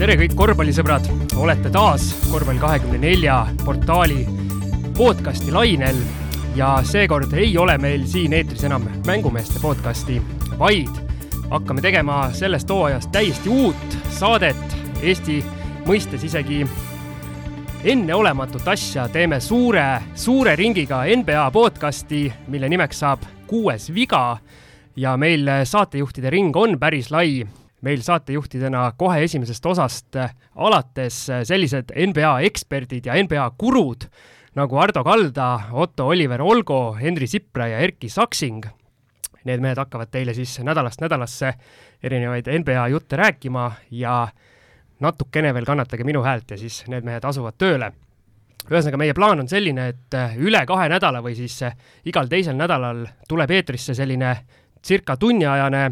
tere kõik korvpallisõbrad, olete taas Korvpall kahekümne nelja portaali podcasti lainel ja seekord ei ole meil siin eetris enam mängumeeste podcasti, vaid hakkame tegema sellest hooajast täiesti uut saadet, Eesti mõistes isegi enneolematut asja, teeme suure, suure ringiga NBA podcasti, mille nimeks saab Kuues viga ja meil saatejuhtide ring on päris lai meil saatejuhtidena kohe esimesest osast alates sellised NBA eksperdid ja NBA gurud nagu Ardo Kalda, Otto Oliver Olgo, Henri Sipra ja Erki Saksing. Need mehed hakkavad teile siis nädalast nädalasse erinevaid NBA jutte rääkima ja natukene veel kannatage minu häält ja siis need mehed asuvad tööle. ühesõnaga, meie plaan on selline, et üle kahe nädala või siis igal teisel nädalal tuleb eetrisse selline circa tunniajane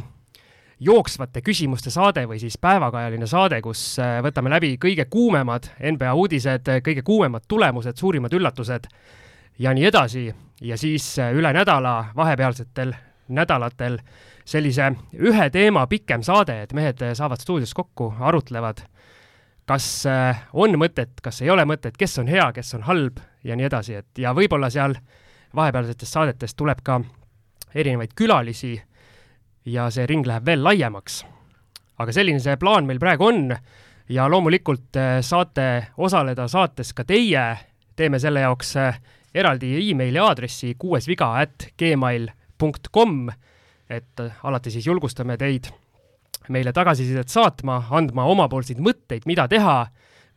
jooksvate küsimuste saade või siis päevakajaline saade, kus võtame läbi kõige kuumemad NBA uudised, kõige kuumemad tulemused, suurimad üllatused ja nii edasi. ja siis üle nädala vahepealsetel nädalatel sellise ühe teema pikem saade, et mehed saavad stuudios kokku, arutlevad kas äh, on mõtet, kas ei ole mõtet, kes on hea, kes on halb ja nii edasi, et ja võib-olla seal vahepealsetest saadetest tuleb ka erinevaid külalisi ja see ring läheb veel laiemaks. aga selline see plaan meil praegu on ja loomulikult äh, saate osaleda saates ka teie, teeme selle jaoks äh, eraldi emaili aadressi kuuesviga at gmail punkt kom, et alati siis julgustame teid meile tagasisidet saatma, andma omapoolseid mõtteid, mida teha,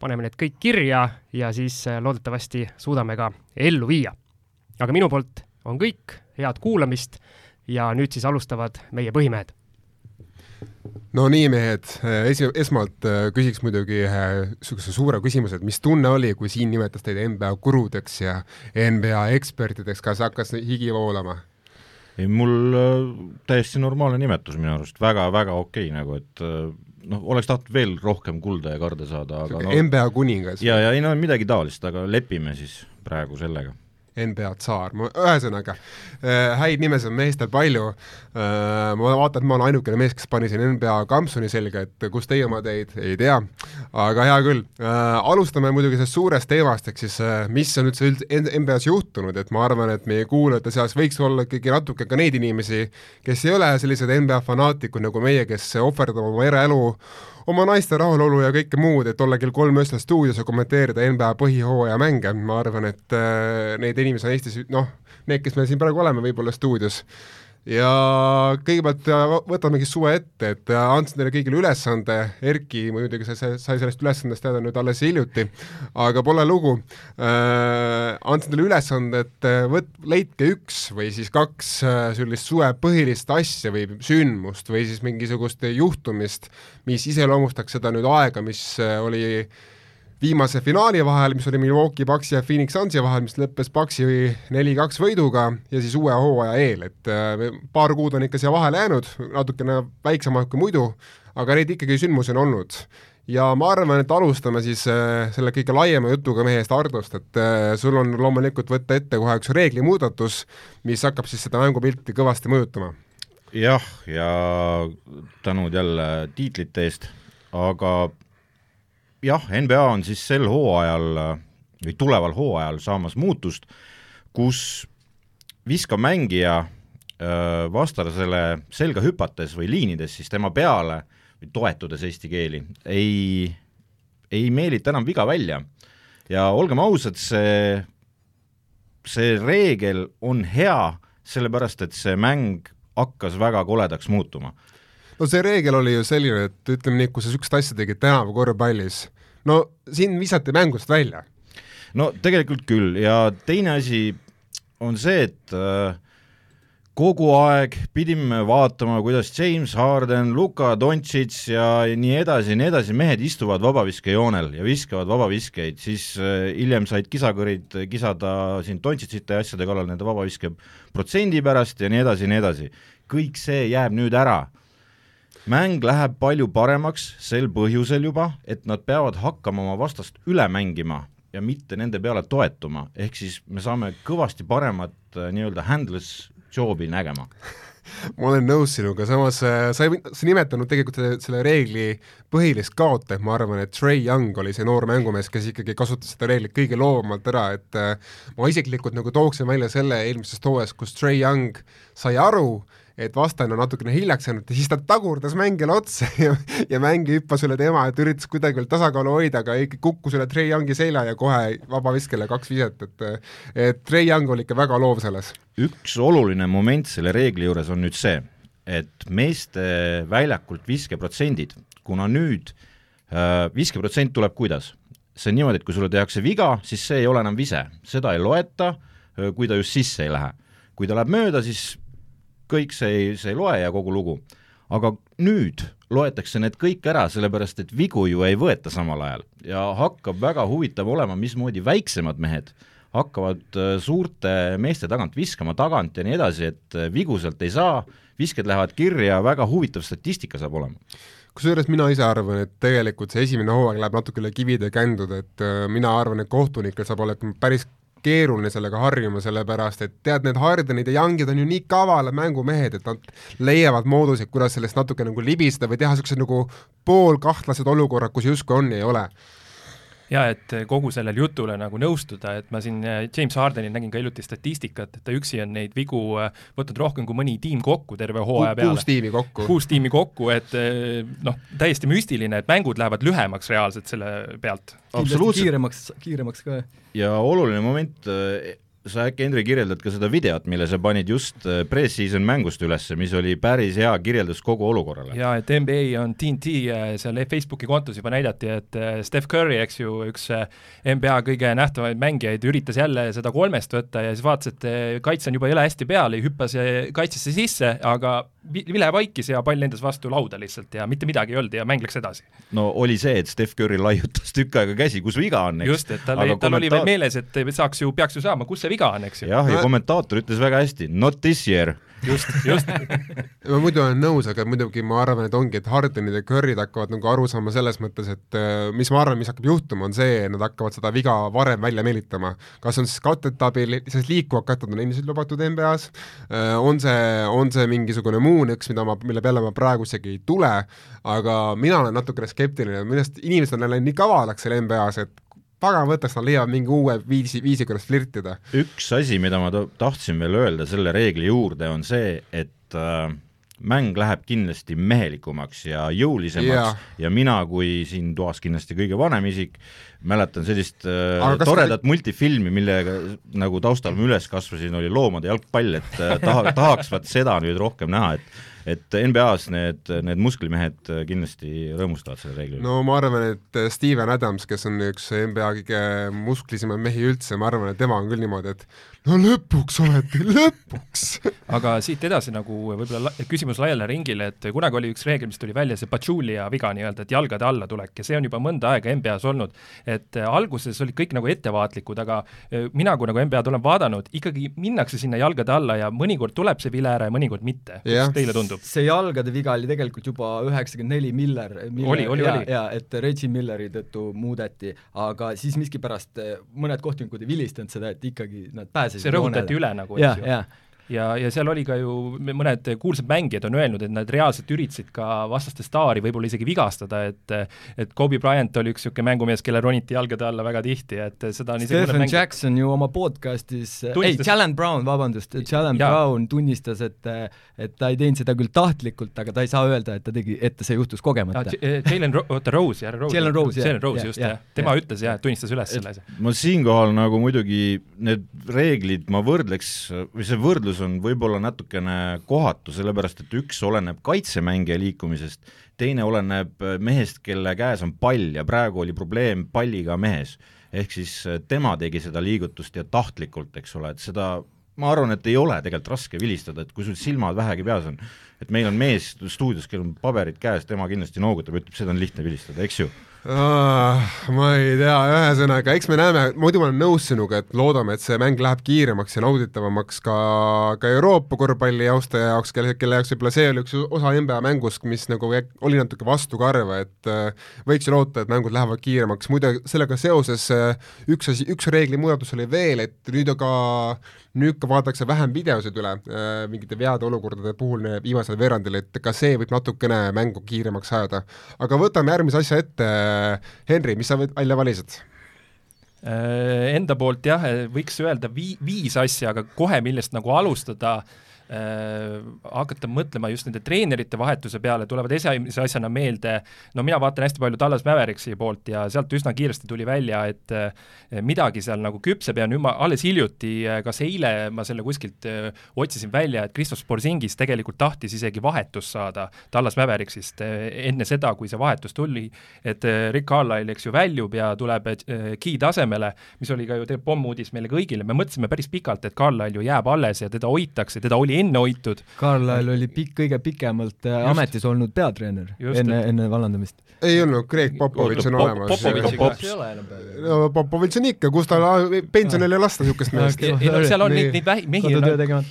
paneme need kõik kirja ja siis äh, loodetavasti suudame ka ellu viia. aga minu poolt on kõik, head kuulamist ja nüüd siis alustavad meie põhimehed. no nii, mehed, esi-, esmalt äh, küsiks muidugi niisuguse suure küsimuse, et mis tunne oli, kui siin nimetas teid NBA gurudeks ja NBA ekspertideks, kas hakkas higi voolama? ei, mul äh, täiesti normaalne nimetus minu arust väga,, väga-väga okei okay, nagu, et äh, noh, oleks tahtnud veel rohkem kulda ja karde saada, aga no, NBA kuningas. ja, ja ei no midagi taolist, aga lepime siis praegu sellega NBA tsaar, ma ühesõnaga äh, häid nimesid on meestel palju. Äh,, ma vaatan, et ma olen ainukene mees, kes pani siin NBA kampsuni selga, et kus teie oma teid, ei tea, aga hea küll. Äh,. alustame muidugi sellest suurest teemast, ehk siis äh, mis on üldse üld NBA-s juhtunud, et ma arvan, et meie kuulajate seas võiks olla ikkagi natuke ka neid inimesi, kes ei ole sellised NBA fanaatikud nagu meie, kes ohverdavad oma eraelu oma naiste rahulolu ja kõike muud, et olla kell kolm öösel stuudios ja kommenteerida NBA põhihooaja mänge, ma arvan, et äh, neid inimesi on Eestis noh, need, kes me siin praegu oleme võib-olla stuudios ja kõigepealt äh, võtamegi suve ette, et äh, andsin teile kõigile ülesande, Erki muidugi sai, sai sellest ülesandest teada nüüd alles hiljuti, aga pole lugu. Äh,, andsin teile ülesande, et äh, võt-, leidke üks või siis kaks sellist suve põhilist asja või sündmust või siis mingisugust juhtumist, mis iseloomustaks seda nüüd aega, mis oli äh, viimase finaali vahel, mis oli Milwaukee Bucksi ja Phoenix Sunsi vahel, mis lõppes Bucksi neli-kaks võiduga ja siis uue hooaja eel, et äh, paar kuud on ikka siia vahele jäänud, natukene väiksemad kui muidu, aga neid ikkagi sündmusi on olnud. ja ma arvan, et alustame siis äh, selle kõige laiema jutuga mehest Hardost, et äh, sul on loomulikult võtta ette kohe üks reeglimuudatus, mis hakkab siis seda mängupilti kõvasti mõjutama. jah, ja tänud jälle tiitlite eest, aga jah, NBA on siis sel hooajal või tuleval hooajal saamas muutust, kus viskav mängija vastasele selga hüpates või liinides siis tema peale või toetudes eesti keeli, ei, ei meelita enam viga välja. ja olgem ausad, see, see reegel on hea, sellepärast et see mäng hakkas väga koledaks muutuma no see reegel oli ju selline, et ütleme nii, kui sa niisugust asja tegid tänavu korvpallis, no sind visati mängust välja. no tegelikult küll ja teine asi on see, et äh, kogu aeg pidime vaatama, kuidas James Harden, Luka Doncic ja nii edasi ja nii edasi, mehed istuvad vabaviskejoonel ja viskavad vabaviskeid, siis äh, hiljem said kisakõrid kisada siin Doncicite ja asjade kallal nende vabaviske protsendi pärast ja nii edasi ja nii edasi. kõik see jääb nüüd ära mäng läheb palju paremaks sel põhjusel juba, et nad peavad hakkama oma vastast üle mängima ja mitte nende peale toetuma, ehk siis me saame kõvasti paremat äh, nii-öelda handless job'i nägema. Ma olen nõus sinuga, samas äh, sa ei, sa nimetanud tegelikult selle, selle reegli põhilist kaotajat, ma arvan, et Trey Young oli see noor mängumees, kes ikkagi kasutas seda reeglit kõige loovamalt ära, et äh, ma isiklikult nagu tooksin välja selle eelmisest hooajast, kus Trey Young sai aru, et vastane on natukene hiljaks jäänud ja siis ta tagurdas mängijale otsa ja, ja mängija hüppas üle tema, et üritas kuidagi veel tasakaalu hoida, aga ikkagi kukkus üle Trey Youngi selja ja kohe vabaviskele kaks viset, et et Trey Young oli ikka väga loov selles. üks oluline moment selle reegli juures on nüüd see, et meeste väljakult viskeprotsendid, kuna nüüd äh, viskeprotsent tuleb kuidas? see on niimoodi, et kui sulle tehakse viga, siis see ei ole enam vise, seda ei loeta, äh, kui ta just sisse ei lähe. kui ta läheb mööda, siis kõik see ei, see ei loe ja kogu lugu. aga nüüd loetakse need kõik ära, sellepärast et vigu ju ei võeta samal ajal. Ja hakkab väga huvitav olema, mismoodi väiksemad mehed hakkavad äh, suurte meeste tagant viskama tagant ja nii edasi, et äh, vigu sealt ei saa, visked lähevad kirja, väga huvitav statistika saab olema. Kusjuures mina ise arvan, et tegelikult see esimene hooaeg läheb natuke üle kivide ja kändude, et äh, mina arvan, et kohtunikel saab olema päris keeruline sellega harjuma, sellepärast et tead, need Hardenid ja Youngid on ju nii kavalad mängumehed, et nad leiavad mooduseid, kuidas sellest natuke nagu libiseda või teha niisugused nagu poolkahtlased olukorrad, kus justkui on ja ei ole ja et kogu sellele jutule nagu nõustuda, et ma siin äh, James Hardenil nägin ka hiljuti statistikat, et ta üksi on neid vigu äh, võtnud rohkem kui mõni tiim kokku terve hooaja peale. kuus tiimi kokku. kuus tiimi kokku, et äh, noh, täiesti müstiline, et mängud lähevad lühemaks reaalselt selle pealt. kiiremaks, kiiremaks ka. ja oluline moment sa äkki, Henri, kirjeldad ka seda videot, mille sa panid just äh, pre-season mängust üles, mis oli päris hea kirjeldus kogu olukorrale. jaa, et NBA on TNT äh, seal Facebooki kontos juba näidati, et äh, Steph Curry, eks ju, üks NBA kõige nähtavamaid mängijaid, üritas jälle seda kolmest võtta ja siis vaatas, et kaitse on juba jõle hästi peal ja hüppas kaitsesse sisse, aga vile vaikis ja pall lendas vastu lauda lihtsalt ja mitte midagi ei olnud ja mäng läks edasi. no oli see, et Steph Curry laiutas tükk aega käsi, kus viga on, eks. just, et tal, tal kommentaar... oli veel meeles, et saaks ju, peaks ju saama, kus see viga on, eks ju. jah, ja kommentaator ütles väga hästi, not this year just, just ma muidu olen nõus, aga muidugi ma arvan, et ongi, et Hardenid ja Curry'd hakkavad nagu aru saama selles mõttes, et äh, mis ma arvan, mis hakkab juhtuma, on see, nad hakkavad seda viga varem välja meelitama. kas on siis kattete abil, sest liikuvad katted on endiselt lubatud NBA-s, äh, on see, on see mingisugune muu nõks, mida ma, mille peale ma praegu isegi ei tule, aga mina olen natukene skeptiline, minu arust inimesed on läinud nii kavalaks seal NBA-s, et pagan võtaks, nad leiavad mingi uue viisi, viisi, kuidas flirtida. üks asi, mida ma tahtsin veel öelda selle reegli juurde, on see, et äh, mäng läheb kindlasti mehelikumaks ja jõulisemaks ja. ja mina kui siin toas kindlasti kõige vanem isik, mäletan sellist äh, toredat ka... multifilmi, millega nagu taustal ma üles kasvasin, oli loomade jalgpall, et äh, taha, tahaks vaat seda nüüd rohkem näha, et et NBA-s need, need musklimehed kindlasti rõõmustavad selle reegli üle. no ma arvan, et Steven Adams, kes on üks NBA kõige musklisemaid mehi üldse, ma arvan, et tema on küll niimoodi, et no lõpuks ometi, lõpuks aga siit edasi nagu võib-olla la küsimus laiale ringile, et kunagi oli üks reegel, mis tuli välja, see Pachulia viga nii-öelda, et jalgade alla tulek ja see on juba mõnda aega NBA-s olnud. et äh, alguses olid kõik nagu ettevaatlikud, aga äh, mina, kui nagu NBA-d olen vaadanud, ikkagi minnakse sinna jalgade alla ja mõnikord tuleb see vile ära ja mõnikord mitte. kuidas teile tundub? see jalgade viga oli tegelikult juba üheksakümmend neli Miller, Miller, oli, oli, oli. ja et Reggie Milleri tõttu muudeti, aga siis miskipärast äh, mõned kohtunikud ei vilistanud seda, et ikkagi nad pääsesid see rõhutati üle nagu, eks ju ja, ja seal oli ka ju mõned kuulsad mängijad on öelnud, et nad reaalselt üritasid ka vastaste staari võib-olla isegi vigastada, et et Kobe Bryant oli üks niisugune mängumees, kelle roniti jalgade alla väga tihti, et seda on isegi Stephen Jackson ju oma podcastis, ei, Jalen Brown, vabandust, Jalen ja. Brown tunnistas, et et ta ei teinud seda küll tahtlikult, aga ta ei saa öelda, et ta tegi, et see juhtus kogemata. Jalen Ro-, oota, Rose, härra Rose. Jalen Rose, jah. Jalen Rose, just, jah. tema ja. ütles jah, tunnistas üles selle asja. ma siinkohal nagu muidugi need reeglid ma võrdleks, või see võrdlus on võib-olla natukene kohatu, sellepärast et üks oleneb kaitsemängija liikumisest, teine oleneb mehest, kelle käes on pall ja praegu oli probleem palliga mehes. ehk siis tema tegi seda liigutust ja tahtlikult, eks ole, et seda ma arvan, et ei ole tegelikult raske vilistada, et kui sul silmad vähegi peas on, et meil on mees stuudios, kellel on paberid käes, tema kindlasti noogutab, ütleb, seda on lihtne vilistada, eks ju ma ei tea, ühesõnaga, eks me näeme, muidu ma olen nõus sinuga, et loodame, et see mäng läheb kiiremaks ja nauditavamaks ka, ka Euroopa korvpalli austaja jaoks, kelle, kelle jaoks võib-olla see oli üks osa NBA mängust, mis nagu oli natuke vastukarva, et äh, võiks ju loota, et mängud lähevad kiiremaks, muide sellega seoses äh, üks asi, üks reegli muudatus oli veel, et nüüd aga nüüd ka vaadatakse vähem videosid üle äh, mingite veade olukordade puhul viimasel veerandil, et ka see võib natukene mängu kiiremaks ajada. aga võtame järgmise asja ette, Henri, mis sa välja valisid? Äh, enda poolt jah, võiks öelda vii-, viis asja, aga kohe, millest nagu alustada äh,, äh, hakata mõtlema just nende treenerite vahetuse peale, tulevad esimese asjana meelde, no mina vaatan hästi palju Tallas Mäveriksi poolt ja sealt üsna kiiresti tuli välja, et äh, midagi seal nagu küpseb ja nüüd ma alles hiljuti, äh, kas eile ma selle kuskilt äh, otsisin välja, et Kristos Borzingis tegelikult tahtis isegi vahetust saada Tallas Mäveriksist äh, enne seda, kui see vahetus tuli, et äh, Rick Carlisle, eks ju, väljub ja tuleb äh, Key tasemele, mis oli ka ju pommuudis meile kõigile, me mõtlesime päris pikalt, et Carlisle ju jääb alles ja teda hoitakse, teda oli enne hoitud. Carlisle oli pikk, kõige pikemalt äh, just. ametis olnud peatreener just, enne, enne vallandamist. ei olnud, Greg Popovitš on olemas. no Popovitš on ikka, kus tal pensionile ei lasta niisugust meest ei no seal on neid, neid mehi,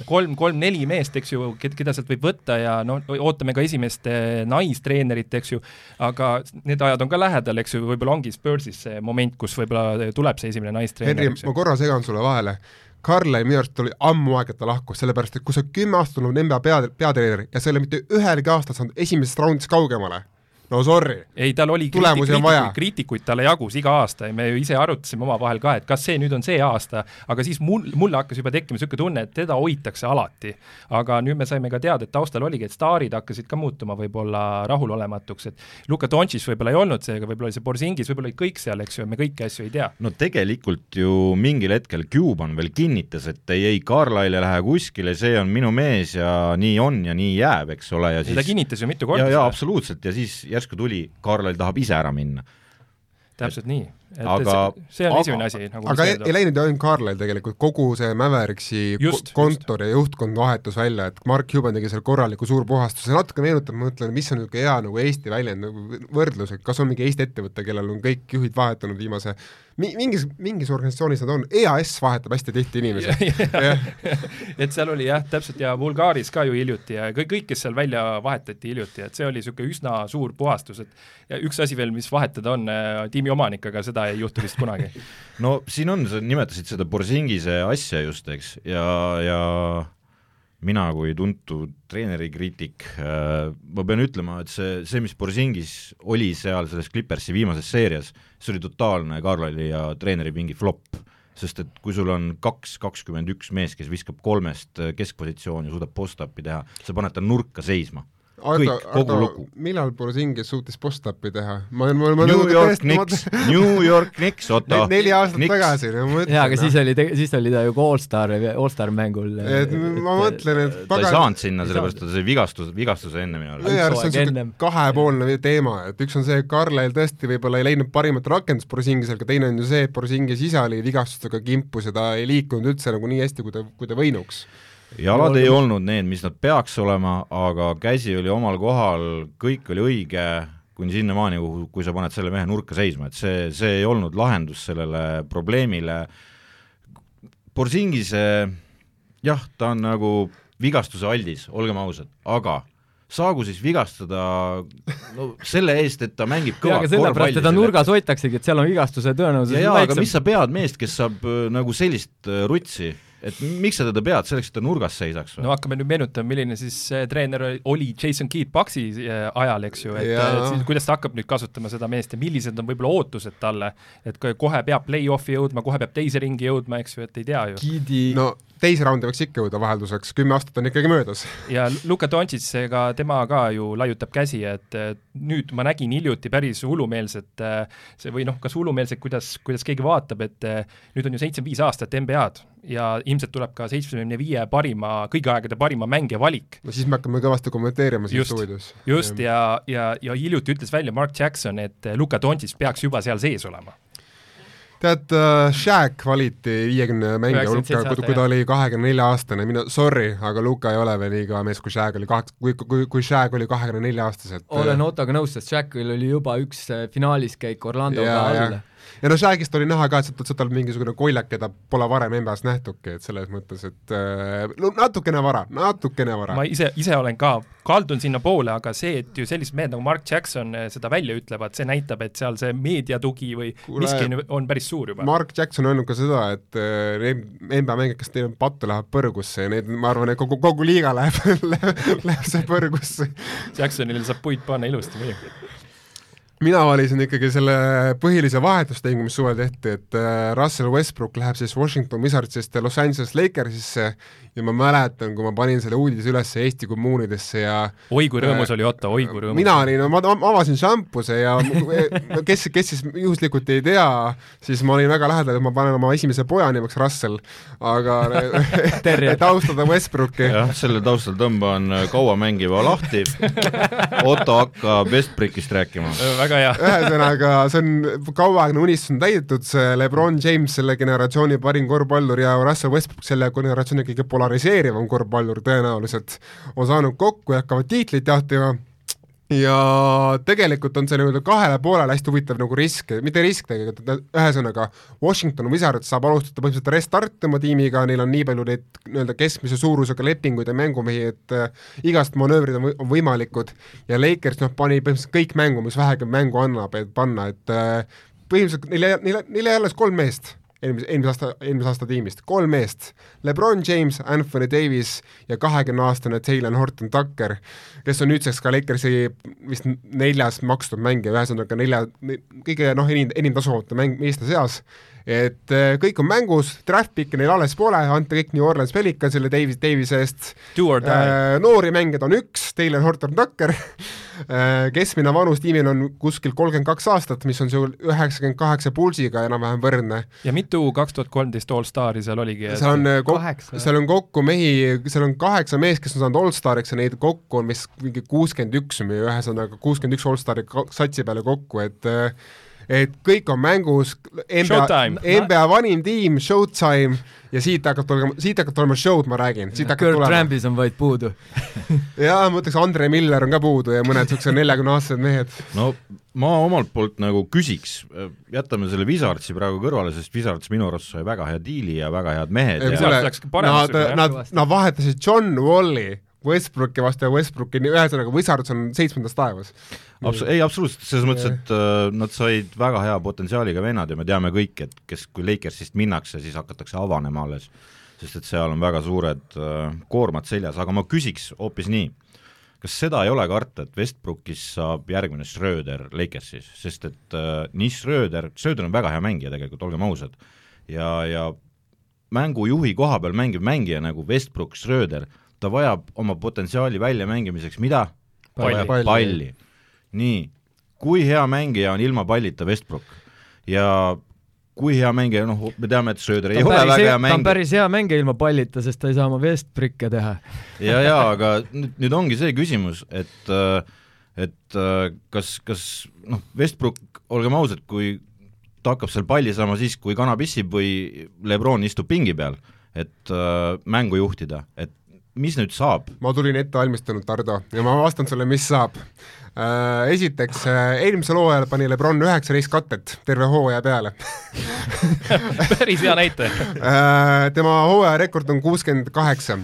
kolm, kolm-neli meest, eks ju, keda sealt võib võtta ja no ootame ka esimest äh, naistreenerit, eks ju, aga need ajad on ka lähedal, eks ju, võib-olla ongi Spursis see moment, kus võib-olla tuleb see esimene naistreener. Henri, ma korra segan sulle vahele Karlai minu arust oli ammu aeg, et ta lahkus, sellepärast et kui sa kümme aastat olnud NBA pea, peatreener ja sa ei ole mitte ühelgi aastal saanud esimesest raundist kaugemale no sorry. ei, tal oli kriitikuid, kriitikuid talle jagus iga aasta ja me ju ise arutasime omavahel ka, et kas see nüüd on see aasta, aga siis mul, mulle hakkas juba tekkima niisugune tunne, et teda hoitakse alati. aga nüüd me saime ka teada, et taustal oligi, et staarid hakkasid ka muutuma võib-olla rahulolematuks, et Luka Dontšis võib-olla ei olnud see, aga võib-olla oli see Borsingis, võib-olla olid kõik seal, eks ju, me kõiki asju ei tea. no tegelikult ju mingil hetkel Cuban veel kinnitas, et ei, ei, Carlisle ei lähe kuskile, see on minu mees ja nii on ja nii jääb, eks ole, ja siis ja ta kinnitas ju mitu korda. jaa, absoluutselt, ja siis järsku tuli, Karl tahab ise ära minna. täpselt nii. aga see on esimene asi nagu aga ei, ei läinud ju ainult Carlil tegelikult, kogu see Mäveriksi kontor ja juhtkond vahetus välja, et Mark Cuban tegi seal korraliku suurpuhastuse, natuke meenutab, ma mõtlen, mis on niisugune hea nagu Eesti väljend, nagu võrdlus, et kas on mingi Eesti ettevõte, kellel on kõik juhid vahetunud viimase mingis, mingis organisatsioonis nad on, EAS vahetab hästi tihti inimesi. Et seal oli jah, täpselt ja Bulgaaris ka ju hiljuti ja kõik, kõik, kes seal välja vahetati hiljuti, et see oli niisugune üsna suur puhastus, et ja üks asi veel, mis vahetada on, äh, tiimi omanik, aga seda ei juhtu vist kunagi. No siin on, sa nimetasid seda Borsingise asja just, eks, ja, ja mina kui tuntud treenerikriitik äh,, ma pean ütlema, et see, see, mis Borsingis oli seal selles Clippersi viimases seerias, see oli totaalne Carlisle'i ja treeneripingi flop. sest et kui sul on kaks kakskümmend üks meest, kes viskab kolmest keskpositsiooni ja suudab post-up'i teha, sa paned ta nurka seisma kõik, kogu lugu. millal Borisingis suutis post-up'i teha? ma, ma, ma New York Knicks, New York Knicks, Otto. neli aastat Knicks. tagasi, no ma ütlen. jaa, aga no. siis oli, siis oli ta ju ka allstar, allstar mängul. et ma mõtlen, et pagan... ta ei saanud sinna, sellepärast et ta sai vigastus, vigastuse enne minu arust. minu arust see on niisugune kahepoolne teema, et üks on see, et Carlisle tõesti võib-olla ei leidnud parimat rakendust Borisingisel, aga teine on ju see, et Borisingis ise oli vigastustega kimpus ja ta ei liikunud üldse nagu nii hästi, kui ta, kui ta võinuks jalad ei olnud need, mis nad peaks olema, aga käsi oli omal kohal, kõik oli õige, kuni sinnamaani, kui sa paned selle mehe nurka seisma, et see, see ei olnud lahendus sellele probleemile. Borsingise jah, ta on nagu vigastuse aldis, olgem ausad, aga saagu siis vigastada no selle eest, et ta mängib kõva korvpalli. sellepärast teda nurgas hoitaksegi, et seal on vigastuse tõenäosus ja aga mis sa pead meest, kes saab äh, nagu sellist äh, rutsi et miks sa teda pead, selleks, et ta nurgas seisaks või? no hakkame nüüd meenutama, milline siis treener oli Jason Keat Paxi äh, ajal, eks ju, et yeah. siis kuidas ta hakkab nüüd kasutama seda meest ja millised on võib-olla ootused talle, et kohe peab play-off'i jõudma, kohe peab teise ringi jõudma, eks ju, et ei tea ju. Keedi no teise raundi võiks ikka jõuda vahelduseks, kümme aastat on ikkagi möödas. ja Luka Doncic, ega tema ka ju laiutab käsi, et nüüd ma nägin hiljuti päris hullumeelset, see või noh, kas hullumeelset, kuidas, kuidas keegi vaatab, et nüüd on ju seitsekümmend viis aastat NBA-d ja ilmselt tuleb ka seitsmekümne viie parima, kõigi aegade parima mängija valik. no siis me hakkame kõvasti kommenteerima siin stuudios. just, ja, ja, ja hiljuti ütles välja Mark Jackson, et Luka Doncic peaks juba seal sees olema. Tead uh,, Shaq valiti viiekümne mängija hulka, kui, kui ta oli kahekümne nelja aastane, mina, sorry, aga Luka ei ole veel nii kõva mees, kui Shaq oli kaheksa, kui, kui, kui Shaq oli kahekümne nelja aastaselt. olen Ottoga nõus, sest Shaqil oli juba üks äh, finaalis käik Orlandoga all ja no Shagist oli näha ka, et sealt, sealt oli mingisugune koljak, keda pole varem NBA-s nähtudki, et selles mõttes, et äh, no natukene vara, natukene vara. ma ise, ise olen ka, kaldun sinnapoole, aga see, et ju sellised mehed nagu Mark Jackson äh, seda välja ütlevad, see näitab, et seal see meediatugi või Kule, miski on, on päris suur juba. Mark Jackson on öelnud ka seda, et äh, NBA mängijad, kes teevad pattu, läheb põrgusse ja need, ma arvan, et kogu, kogu liiga läheb läheb, läheb see põrgusse. Jacksonile saab puid panna ilusti muidugi mina valisin ikkagi selle põhilise vahetustehingu, mis suvel tehti, et äh, Russell Westbrook läheb siis Washington Wizardsist Los Angeles Lakersisse ja ma mäletan, kui ma panin selle uudise üles Eesti kommuunidesse ja oi kui rõõmus äh, oli Otto, oi kui rõõmus. mina olin, ma, ma avasin šampuse ja kes, kes siis juhuslikult ei tea, siis ma olin väga lähedal, et ma panen oma esimese poja nimeks Russell, aga et austada Westbrooki. jah, selle taustal tõmban kaua mängiva lahti Otto hakkab Westbrookist rääkima. Väga hea. ühesõnaga, see on kauaaegne unistus on täidetud, see Lebron James, selle generatsiooni parim korvpallur ja Russell Westbrook, selle generatsiooni kõige polariseerivam korvpallur tõenäoliselt, on saanud kokku ja hakkavad tiitlit jahtima ja tegelikult on see nii-öelda kahele poolele hästi huvitav nagu risk, mitte risk tegelikult, ühesõnaga Washington Wizards saab alustada põhimõtteliselt restart oma tiimiga, neil on nii palju neid nii-öelda keskmise suurusega lepinguid ja mängumehi, et äh, igast manöövrid on, on võimalikud. Ja Lakers noh, pani põhimõtteliselt kõik mängu, mis vähegi mängu annab, et panna, et äh, põhimõtteliselt neil, neil, neil jäi alles kolm meest eelmise, eelmise aasta, eelmise aasta tiimist, kolm meest, LeBron James, Anthony Davis ja kahekümne-aastane Taylor Horton Tucker, kes on nüüdseks ka Lakersi vist neljas makstud mängija, ühesõnaga nelja, kõige noh, enim, enim tasuvate mäng, meeste seas, et äh, kõik on mängus, draft pick'e neil alles pole, ante kõik New Orleans Pelicansile Davis, Davise eest, äh, noori mängijaid on üks, Taylor Horton Tucker äh,, keskmine vanus tiimil on kuskil kolmkümmend kaks aastat, mis on sul üheksakümmend kaheksa pulsiga enam-vähem võrdne. ja mitu kaks tuhat kolmteist allstari seal oligi? seal on kokku, seal on kokku mehi, seal on kaheksa meest, kes on saanud allstariks ja neid kokku on vist mingi kuuskümmend üks või ühesõnaga kuuskümmend üks allstari satsi peale kokku, et äh, et kõik on mängus, NBA, NBA vanim tiim, Showtime ja siit hakkab tulema, siit hakkab tulema show'd, ma räägin, siit hakkab Kurt tulema. Rambis on vaid puudu. Jaa, ma ütleks, Andre Miller on ka puudu ja mõned niisugused neljakümne-aastased mehed. no ma omalt poolt nagu küsiks, jätame selle Wizardsi praegu kõrvale, sest Wizards minu arust sai väga hea diili ja väga head mehed ja, ja nad, nad, nad vahetasid John Walli Westbrooki vastu ja Westbrooki, ühesõnaga Wizards on seitsmendas taevas. Abs-, ei absoluutselt, selles mõttes, et äh, nad said väga hea potentsiaaliga vennad ja me teame kõik, et kes, kui Lakersist minnakse, siis hakatakse avanema alles, sest et seal on väga suured äh, koormad seljas, aga ma küsiks hoopis nii, kas seda ei ole karta, et Westbrookist saab järgmine Schröder Lakersis, sest et äh, nii Schröder, Schröder on väga hea mängija tegelikult, olgem ausad, ja, ja mängujuhi koha peal mängiv mängija nagu Westbrook, Schröder, ta vajab oma potentsiaali väljamängimiseks mida? palli, palli. palli. nii, kui hea mängija on ilma pallita Westbrook ja kui hea mängija, noh, me teame, et Sööder ei ole väga hea mängija. ta on päris hea mängija ilma pallita, sest ta ei saa oma Westbricke teha. ja, ja aga nüüd, nüüd ongi see küsimus, et et kas, kas noh, Westbrook, olgem ausad, kui ta hakkab seal palli saama siis, kui kana pissib või Lebron istub pingi peal, et äh, mängu juhtida, et mis nüüd saab? ma tulin ette valmistunud, Tardo, ja ma vastan sulle, mis saab. Äh, esiteks, äh, eelmisel hooajal pani Lebron üheksateist katet terve hooaja peale päris hea näitaja äh, tema hooajarekord on kuuskümmend kaheksa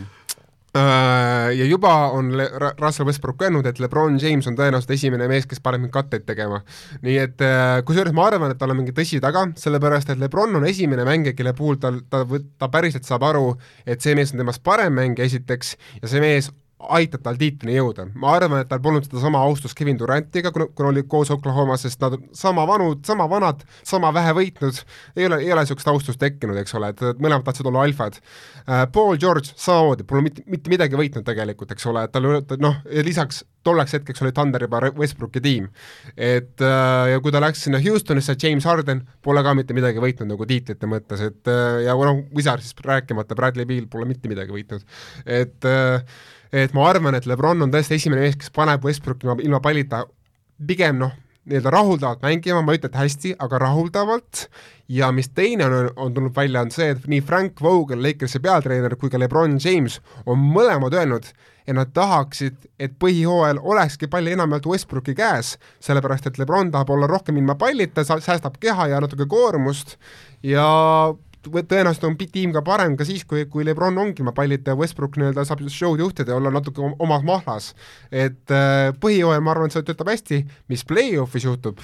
ja juba on Le-, Russell Westbrook öelnud, et LeBron James on tõenäoliselt esimene mees, kes paneb mind katteid tegema. nii et äh, kusjuures ma arvan, et tal on mingi tõsi taga, sellepärast et LeBron on esimene mängija, kelle puhul tal, ta, ta päriselt saab aru, et see mees on temast parem mängija esiteks ja see mees aitab tal tiitlini jõuda. ma arvan, et tal polnud sedasama austust Kevin Durantiga, kuna, kuna olid koos Oklahomas, sest nad sama vanud, sama vanad, sama vähe võitnud, ei ole, ei ole niisugust austust tekkinud, eks ole, et mõlemad tahtsid olla alfad uh,. Paul George samamoodi, pole mitte, mitte midagi võitnud tegelikult, eks ole, et tal noh, ja lisaks tolleks hetkeks oli Thunder juba Westbrooki tiim. et uh, ja kui ta läks sinna Houstonisse, James Harden pole ka mitte midagi võitnud nagu tiitlite mõttes, et uh, ja noh, Wizardsist rääkimata, Bradley Beal pole mitte midagi võitnud, et uh, et ma arvan, et Lebron on tõesti esimene mees, kes paneb Westbrooki ilma, pallita. Pigem noh, nii-öelda rahuldavalt mängima, ma ei ütle, et hästi, aga rahuldavalt, ja mis teine on, on tulnud välja, on see, et nii Frank Vogel, Lakersi peatreener, kui ka Lebron James on mõlemad öelnud, et nad tahaksid, et põhihooajal olekski pall enamjaolt Westbrooki käes, sellepärast et Lebron tahab olla rohkem ilma pallita, säästab keha ja natuke koormust. Ja tõenäoliselt on tiim ka parem ka siis, kui, kui Lebron ongi ilma pallita ja Westbrook nii-öelda saab show'd juhtida ja olla natuke omas mahlas. et äh, põhijooajal ma arvan, et see töötab hästi, mis play-off'is juhtub,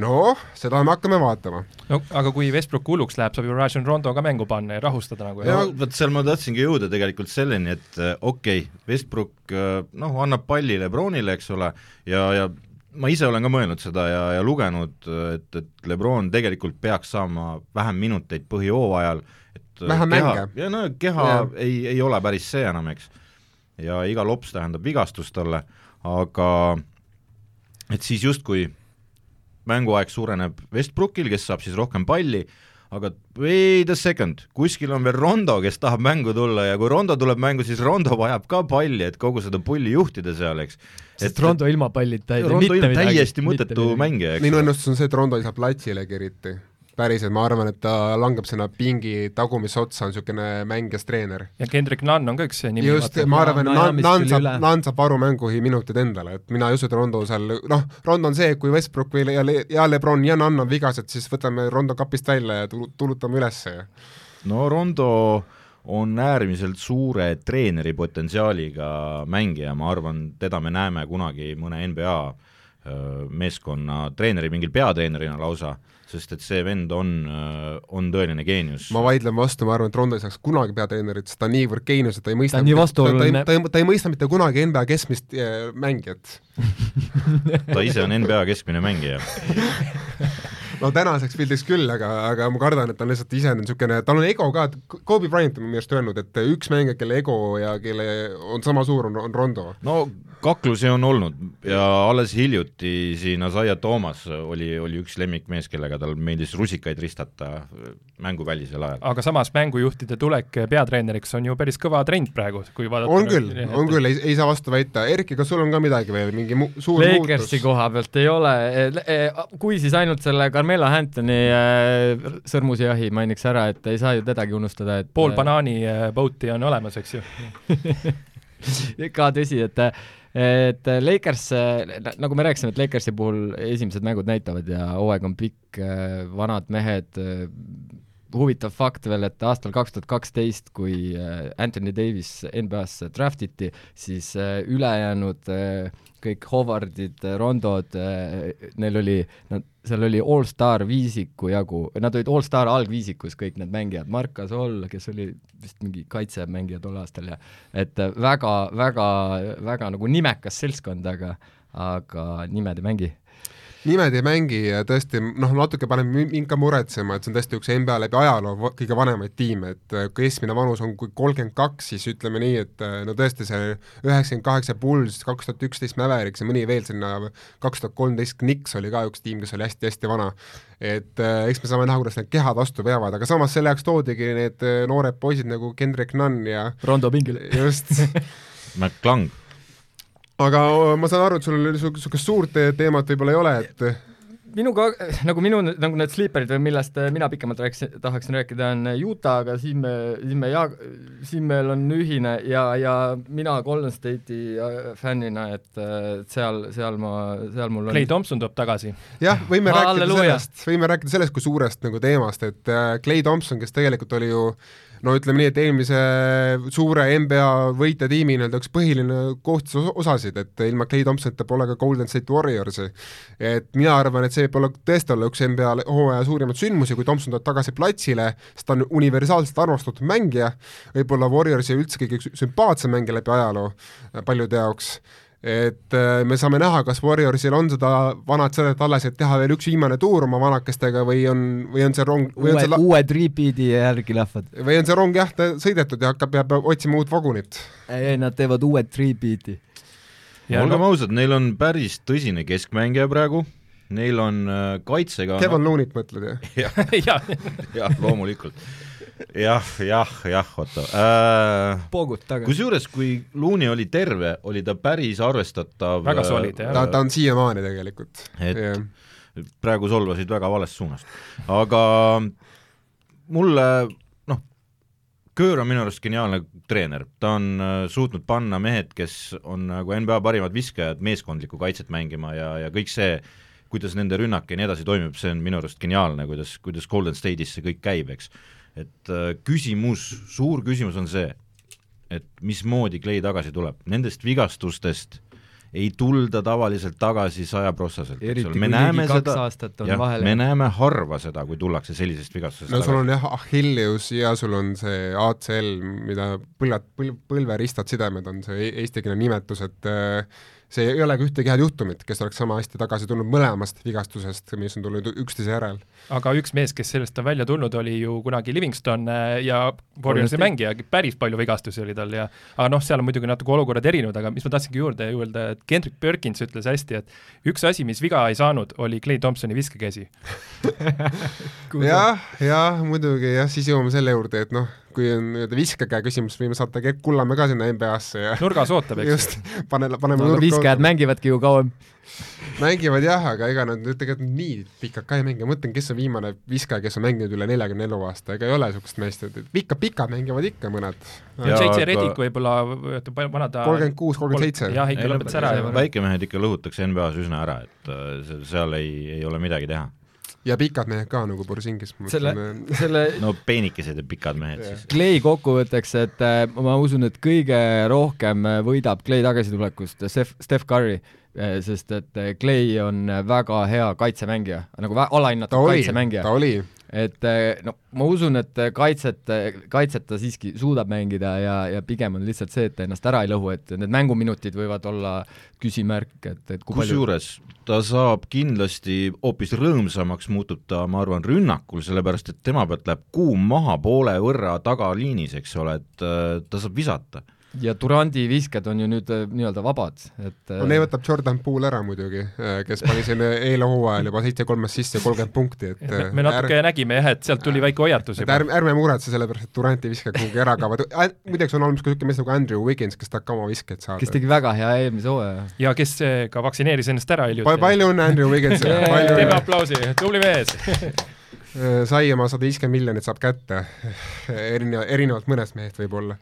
noh, seda me hakkame vaatama. no aga kui Westbrook hulluks läheb, saab ju Rajon Rondo ka mängu panna ja rahustada nagu. no vot seal ma tahtsingi jõuda tegelikult selleni, et äh, okei okay,, Westbrook äh, noh, annab palli Lebronile, eks ole, ja, ja ma ise olen ka mõelnud seda ja, ja lugenud, et, et Lebron tegelikult peaks saama vähem minuteid põhijooajal, et vähem keha, mänge. ja no keha ja. ei, ei ole päris see enam, eks. ja iga lops tähendab vigastust talle, aga et siis justkui mänguaeg suureneb Westbrookil, kes saab siis rohkem palli, aga wait a second, kuskil on veel Rondo, kes tahab mängu tulla ja kui Rondo tuleb mängu, siis Rondo vajab ka palli, et kogu seda pulli juhtida seal, eks. sest Rondo ilma pallita ei tee mitte midagi. täiesti mõttetu mängija, eks. minu ennustus on see, et Rondo ei saa platsilegi eriti päriselt, ma arvan, et ta langeb sinna pingi tagumisse otsa, on niisugune mängijas treener. ja Kendrick Nunn on ka üks nimi. just, ma arvan, et Nunn, Nunn saab, Nunn saab varumänguhi minutid endale, et mina ei usu, et Rondo seal, noh, Rondo on see, kui Westbrook või ja, ja Lebron ja Nunn on vigased, siis võtame Rondo kapist välja ja tulutame üles ja no Rondo on äärmiselt suure treeneri potentsiaaliga mängija, ma arvan, teda me näeme kunagi mõne NBA meeskonna treeneri, mingil peatreenerina lausa sest et see vend on, äh, on tõeline geenius. ma vaidlen vastu, ma arvan, et Rondo ei saaks kunagi peatreenerit, sest ta on niivõrd geenius, et ta ei mõista ta, ta, ta, ta, ta, ta ei mõista mitte kunagi NBA keskmist äh, mängijat ta ise on NBA keskmine mängija no tänaseks pildiks küll, aga, aga ma kardan, et ta on lihtsalt ise niisugune, tal on ego ka, et Kobe Bryant on minu arust öelnud, et üks mängija, kelle ego ja kelle on sama suur, on, on Rondo. no kaklusi on olnud ja alles hiljuti siin Asaia Toomas oli, oli üks lemmikmees, kellega tal meeldis rusikaid ristata mänguvälisel ajal. aga samas mängujuhtide tulek peatreeneriks on ju päris kõva trend praegu, kui vaadata on küll, on küll, ei, ei saa vastu väita, Erki, kas sul on ka midagi veel, mingi mu-, suur Lakersi koha pealt ei ole, e, e, kui siis ainult selle Carmelo Anthony e, sõrmusjahi mainiks ära, et ei saa ju tedagi unustada, et pool banaani boat'i on olemas, eks ju. Ka tõsi, et et Lakers, nagu me rääkisime, et Lakersi puhul esimesed mängud näitavad ja hooaeg on pikk, vanad mehed, huvitav fakt veel, et aastal kaks tuhat kaksteist, kui Anthony Davis NBA-sse draftiti, siis ülejäänud kõik Howardid, Rondod, neil oli, nad seal oli allstar viisiku jagu, nad olid allstar algviisikus kõik need mängijad, Mark Gasol, kes oli vist mingi kaitsemängija tol aastal ja et väga, väga, väga nagu nimekas seltskond, aga aga nimed ei mängi nimed ei mängi ja tõesti noh, natuke paneb mind ka muretsema, et see on tõesti üks NBA läbi ajaloo kõige vanemaid tiime, et äh, keskmine vanus on kui kolmkümmend kaks, siis ütleme nii, et äh, no tõesti see üheksakümmend kaheksa Bulls, kaks tuhat üksteist Mavericks ja mõni veel sinna, kaks tuhat kolmteist Knicks oli ka üks tiim, kes oli hästi-hästi vana. et äh, eks me saame näha, kuidas need kehad vastu veavad, aga samas selle jaoks toodigi need noored poisid nagu Kendrick Nunn ja Rondo pingil. just McClung aga ma saan aru, et sul niisugust suurt teemat võib-olla ei ole, et minuga, nagu minu, nagu need sleeperid või millest mina pikemalt rääkisin, tahaksin rääkida, on Utah, aga siin me, siin me ja-, siin meil on ühine ja, ja mina Golden State'i fännina, et seal, seal ma, seal mul on Clay Thompson tuleb tagasi. jah, võime rääkida sellest, võime rääkida sellest kui suurest nagu teemast, et Clay Thompson, kes tegelikult oli ju no ütleme nii, et eelmise suure NBA võitjatiimi nii-öelda üks põhiline koostis osasid, et ilma Clay Thompsonita pole ka Golden State Warriorsi. et mina arvan, et see võib olla tõesti olla üks NBA hooaja suurimaid sündmusi, kui Thompson tuleb tagasi platsile, sest ta on universaalselt armastatud mängija, võib-olla Warriorsi üldse kõige sümpaatsem mängija läbi ajaloo paljude jaoks et äh, me saame näha, kas Warriorsil on seda vanat sädet alles, et teha veel üks viimane tuur oma vanakestega või on, või on see rong või uue, on see uued repeat'i järgi lähevad. või on see rong jah, sõidetud ja hakkab, peab otsima uut vagunit? ei, nad teevad uued repeat'i. olgem no. ausad, neil on päris tõsine keskmängija praegu, neil on äh, kaitsega Kevin no... Loonit mõtled, jah, jah, loomulikult jah, jah, jah, Otto äh,. poogud taga. kusjuures, kui Looney oli terve, oli ta päris arvestatav väga solid, jah. ta, ta on siiamaani tegelikult. et yeah. praegu solvasid väga valest suunast. aga mulle noh, Köör on minu arust geniaalne treener, ta on äh, suutnud panna mehed, kes on nagu NBA parimad viskajad, meeskondlikku kaitset mängima ja, ja kõik see, kuidas nende rünnak ja nii edasi toimib, see on minu arust geniaalne, kuidas, kuidas Golden State'is see kõik käib, eks. Et äh, küsimus, suur küsimus on see, et mismoodi Clay tagasi tuleb, nendest vigastustest ei tulda tavaliselt tagasi sajaprossaselt, eks ole, me näeme seda, jah, me näeme harva seda, kui tullakse sellisest vigastusest no sul on jah, Achilleus ja sul on see ACL, mida põlvad, põl-, põlveristad sidemed on see e-, eestikeelne nimetus, et äh, see ei ole ka ühtegi head juhtumit, kes oleks sama hästi tagasi tulnud mõlemast vigastusest, mis on tulnud üksteise järel. aga üks mees, kes sellest on välja tulnud, oli ju kunagi Livingston äh, ja Warriorsi mängija, päris palju vigastusi oli tal ja aga noh, seal on muidugi natuke olukorrad erinevad, aga mis ma tahtsingi juurde öelda, et Kendrick Perkins ütles hästi, et üks asi, mis viga ei saanud, oli Clay Thompsoni viskekäsi. Jah, jah, muidugi jah, siis jõuame selle juurde, et noh, kui on nii-öelda viskekäe küsimus, võime saata Gerd Kullamäe ka sinna NBA-sse ja nurgas ootab, eks. just, pane, paneme no, nurka viskajad mängivadki ju kauem. mängivad jah, aga ega nad tegelikult nii pikalt ka ei mängi, ma mõtlen, kes on viimane viskaja, kes on mänginud üle neljakümne eluaasta, ega ei ole niisugust meest, et pikka, pikad mängivad ikka mõned. JJ Redick võib-olla, vana ta kolmkümmend kuus, kolmkümmend seitse. jah, ikka lõpetas ära. väikemehed ikka lõhutakse NBA-s üsna ära, et äh, seal ei, ei ole midagi teha ja pikad mehed ka nagu Borisingis. selle, selle no peenikesed ja pikad mehed yeah. siis. Clay kokkuvõtteks, et äh, ma usun, et kõige rohkem võidab Clay tagasitulekust Steph, Steph Curry, äh, sest et äh, Clay on väga hea kaitsemängija, nagu alahinnatud kaitsemängija. ta oli, et no ma usun, et kaitset, kaitset ta siiski suudab mängida ja, ja pigem on lihtsalt see, et ta ennast ära ei lõhu, et need mänguminutid võivad olla küsimärk, et, et kusjuures palju... ta saab kindlasti hoopis rõõmsamaks, muutub ta, ma arvan, rünnakul, sellepärast et tema pealt läheb kuum maha poole võrra tagaliinis, eks ole, et äh, ta saab visata ja Durandi visked on ju nüüd äh, nii-öelda vabad, et no neid võtab Jordan Poole ära muidugi, äh, kes pani siin eile hooajal juba seitse-kolmest sisse ja kolmkümmend punkti, et me, me natuke ärg... nägime jah, et sealt tuli väike hoiatus juba. ärme, ärme muretse selle pärast, et Durant ei viska kuhugi ära ka, muideks on olemas ka niisugune mees nagu Andrew Wiggins, kes tahab ka oma viskeid saada. kes tegi väga hea eelmise hooaja. ja kes ka vaktsineeris ennast ära hiljuti pa. palju õnne Andrew Wigginsile teeme aplausi, tubli mees sai oma sada viiskümmend miljonit saab kätte, erineva, erinevalt mõnest mehest võib-olla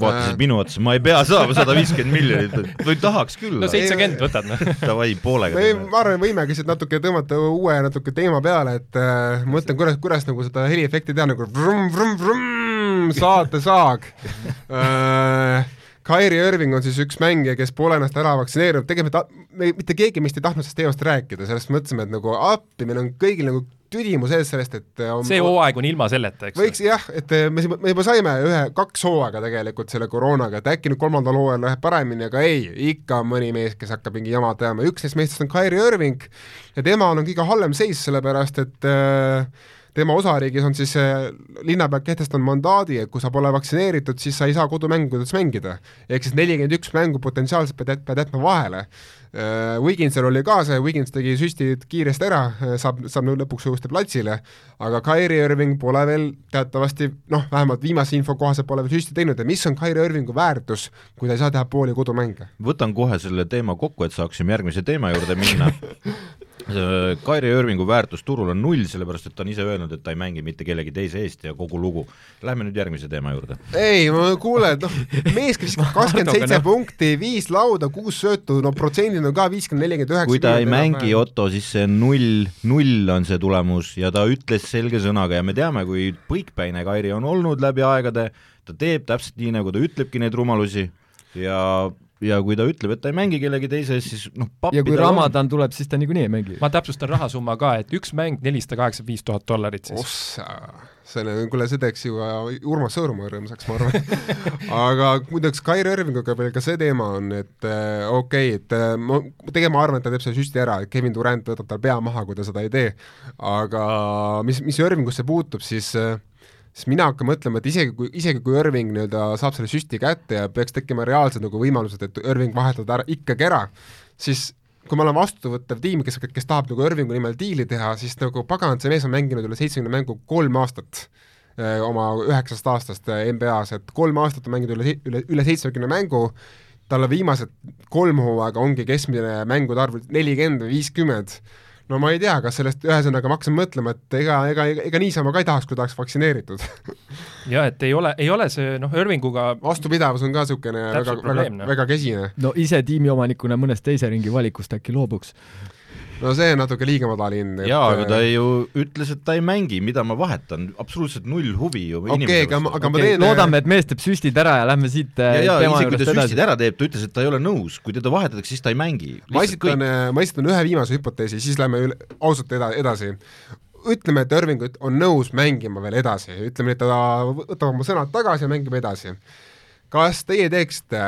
vaatasid äh. minu otsa, ma ei pea saama sada viiskümmend miljonit, või tahaks küll. no seitsekümmend võtad, noh. Davai, poolega. ma arvan, võimegi siit natuke tõmmata uue natuke teema peale, et äh, mõtlen, kuidas, kuidas nagu seda heliefekti teha nagu vrum-vrum-vrum, saatesaag äh, Kairi Irving on siis üks mängija, kes pole ennast ära vaktsineerinud, tegelikult me, mitte keegi meist ei tahtnud sellest teemast rääkida, sellest mõtlesime, et nagu appi, meil on kõigil nagu tüdimu sees sellest, et on, see hooaeg on ilma selleta, eks? võiks jah, et me, me juba saime ühe, kaks hooaega tegelikult selle koroonaga, et äkki nüüd kolmandal hooajal läheb paremini, aga ei, ikka on mõni mees, kes hakkab mingi jama teama, üks neist meestest on Kairi Irving ja temal on kõige halvem seis, sellepärast et äh, tema osariigis on siis linnapea kehtestanud mandaadi, et kui sa pole vaktsineeritud, siis sa ei saa kodumängudes mängida. ehk siis nelikümmend üks mängu potentsiaalselt pead, pead jätma vahele. Äh, Wigginsil oli ka see, Wiggins tegi süsti kiiresti ära, äh, saab, saab nüüd lõpuks uuesti platsile, aga Kairi Irving pole veel teatavasti noh, vähemalt viimase info kohaselt pole veel süsti teinud ja mis on Kairi Irvingu väärtus, kui ta ei saa teha pooli kodumänge? võtan kohe selle teema kokku, et saaksime järgmise teema juurde minna Kairi Irvingu väärtus turul on null, sellepärast et ta on ise öelnud, et ta ei mängi mitte kellegi teise eest ja kogu lugu. Lähme nüüd järgmise teema juurde. ei, kuule, noh, mees, kes kakskümmend seitse punkti, viis lauda, kuus söötu, no protsendid on ka viiskümmend, nelikümmend üheksa. kui ta ei mängi, Otto, siis see null, null on see tulemus ja ta ütles selge sõnaga ja me teame, kui põikpäine Kairi on olnud läbi aegade, ta teeb täpselt nii, nagu ta ütlebki neid rumalusi ja ja kui ta ütleb, et ta ei mängi kellegi teise eest, siis noh, ja kui Ramadan on. tuleb, siis ta niikuinii ei mängi. ma täpsustan rahasumma ka, et üks mäng nelisada kaheksakümmend viis tuhat dollarit siis. ossa, selle, kuule, see teeks ju Urmas Sõõrumaa rõõmsaks, ma arvan aga muideks Kairi Irvinguga veel ka see teema on, et äh, okei okay,, et äh, ma, tegelikult ma arvan, et ta teeb selle süsti ära, et Kevin Durant võtab tal pea maha, kui ta seda ei tee. aga mis, mis Irvingusse puutub, siis äh, siis mina hakkan mõtlema, et isegi kui, isegi kui Irving nii-öelda saab selle süsti kätte ja peaks tekkima reaalsed nagu võimalused, et Irving vahetada ära, ikkagi ära, siis kui ma olen vastuvõttev tiim, kes, kes tahab nagu Irvingu nimel diili teha, siis nagu pagan, see mees on mänginud üle seitsmekümne mängu kolm aastat äh, oma üheksast aastast äh, NBA-s, et kolm aastat on mänginud üle, üle, üle seitsmekümne mängu, talle viimased kolm hooaega ongi keskmine mängude arv nelikümmend või viiskümmend no ma ei tea, kas sellest, ühesõnaga ma hakkasin mõtlema, et ega, ega, ega, ega niisama ka ei tahaks, kui tahaks vaktsineeritud jah, et ei ole, ei ole see noh, Irvinguga vastupidavus on ka niisugune väga, väga, noh. väga kesine. no ise tiimiomanikuna mõnest teise ringi valikust äkki loobuks? No see on natuke liiga madal hind. jaa, aga ta ju ütles, et ta ei mängi, mida ma vahetan, absoluutselt null huvi ju okei, inimese aga, aga ma okay, teen loodame, et mees teeb süstid ära ja lähme siit ja, äh, ja tema isegi kui ta süstid edasi. ära teeb, ta ütles, et ta ei ole nõus, kui teda vahetatakse, siis ta ei mängi. ma esitan, ma esitan ühe viimase hüpoteesi, siis lähme üle, ausalt eda-, edasi. ütleme, et Irving on nõus mängima veel edasi, ütleme, et ta võtab oma sõnad tagasi ja mängib edasi. kas teie teeksite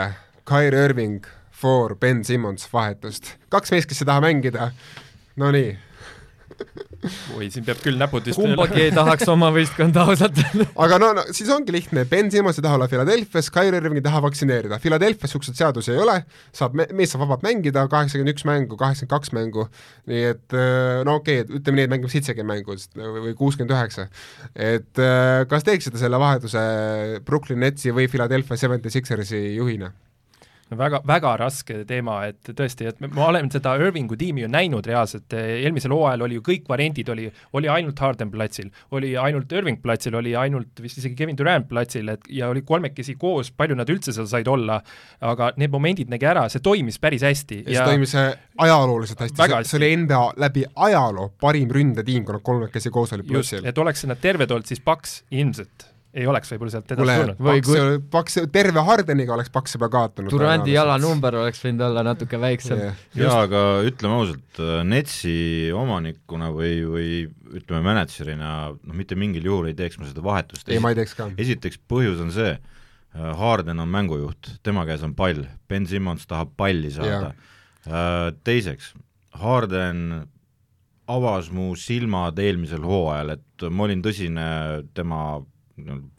Kyrie Irving for Ben Simmons vahetust? kaks meest, kes ei taha mängida, no nii oi, siin peab küll näpud vist kumbagi ei tahaks oma võistkonda ausalt öeldes. aga no, no siis ongi lihtne, Ben Simmons ei taha olla Philadelphia's, Kyrie Irving ei taha vaktsineerida, Philadelphia's niisuguseid seadusi ei ole, saab, mees saab vabalt mängida, kaheksakümmend üks mängu, kaheksakümmend kaks mängu, nii et äh, no okei okay,, ütleme nii, et mängib seitsekümmend mängu või kuuskümmend üheksa. et äh, kas teeksite selle vahetuse Brooklyn Netsi või Philadelphia Seventy Sixersi juhina? Väga, väga raske teema, et tõesti, et ma olen seda Irvingu tiimi ju näinud reaalselt, eelmisel hooajal oli ju kõik variandid, oli, oli ainult Harden platsil, oli ainult Irving platsil, oli ainult vist isegi Kevin Durant platsil, et ja oli kolmekesi koos, palju nad üldse seal said olla, aga need momendid nägi ära, see toimis päris hästi. ja see toimis ajalooliselt hästi, see, see oli NBA läbi ajaloo parim ründetiim, kui nad kolmekesi koos olid plussil. et oleks nad terved olnud, siis Paks ilmselt ei oleks võib-olla sealt edasi tulnud. Või Paks kui-. Paks, terve Hardeniga oleks Paks juba kaotanud. Durandi jalanumber oleks võinud olla natuke väiksem yeah. jaa, aga ütleme ausalt, Netsi omanikuna või, või ütleme, mänedžerina noh, mitte mingil juhul ei teeks ma seda vahetust. ei, ma ei teeks ka. esiteks põhjus on see, Harden on mängujuht, tema käes on pall, Ben Simmons tahab palli saada. Teiseks, Harden avas mu silmad eelmisel hooajal, et ma olin tõsine tema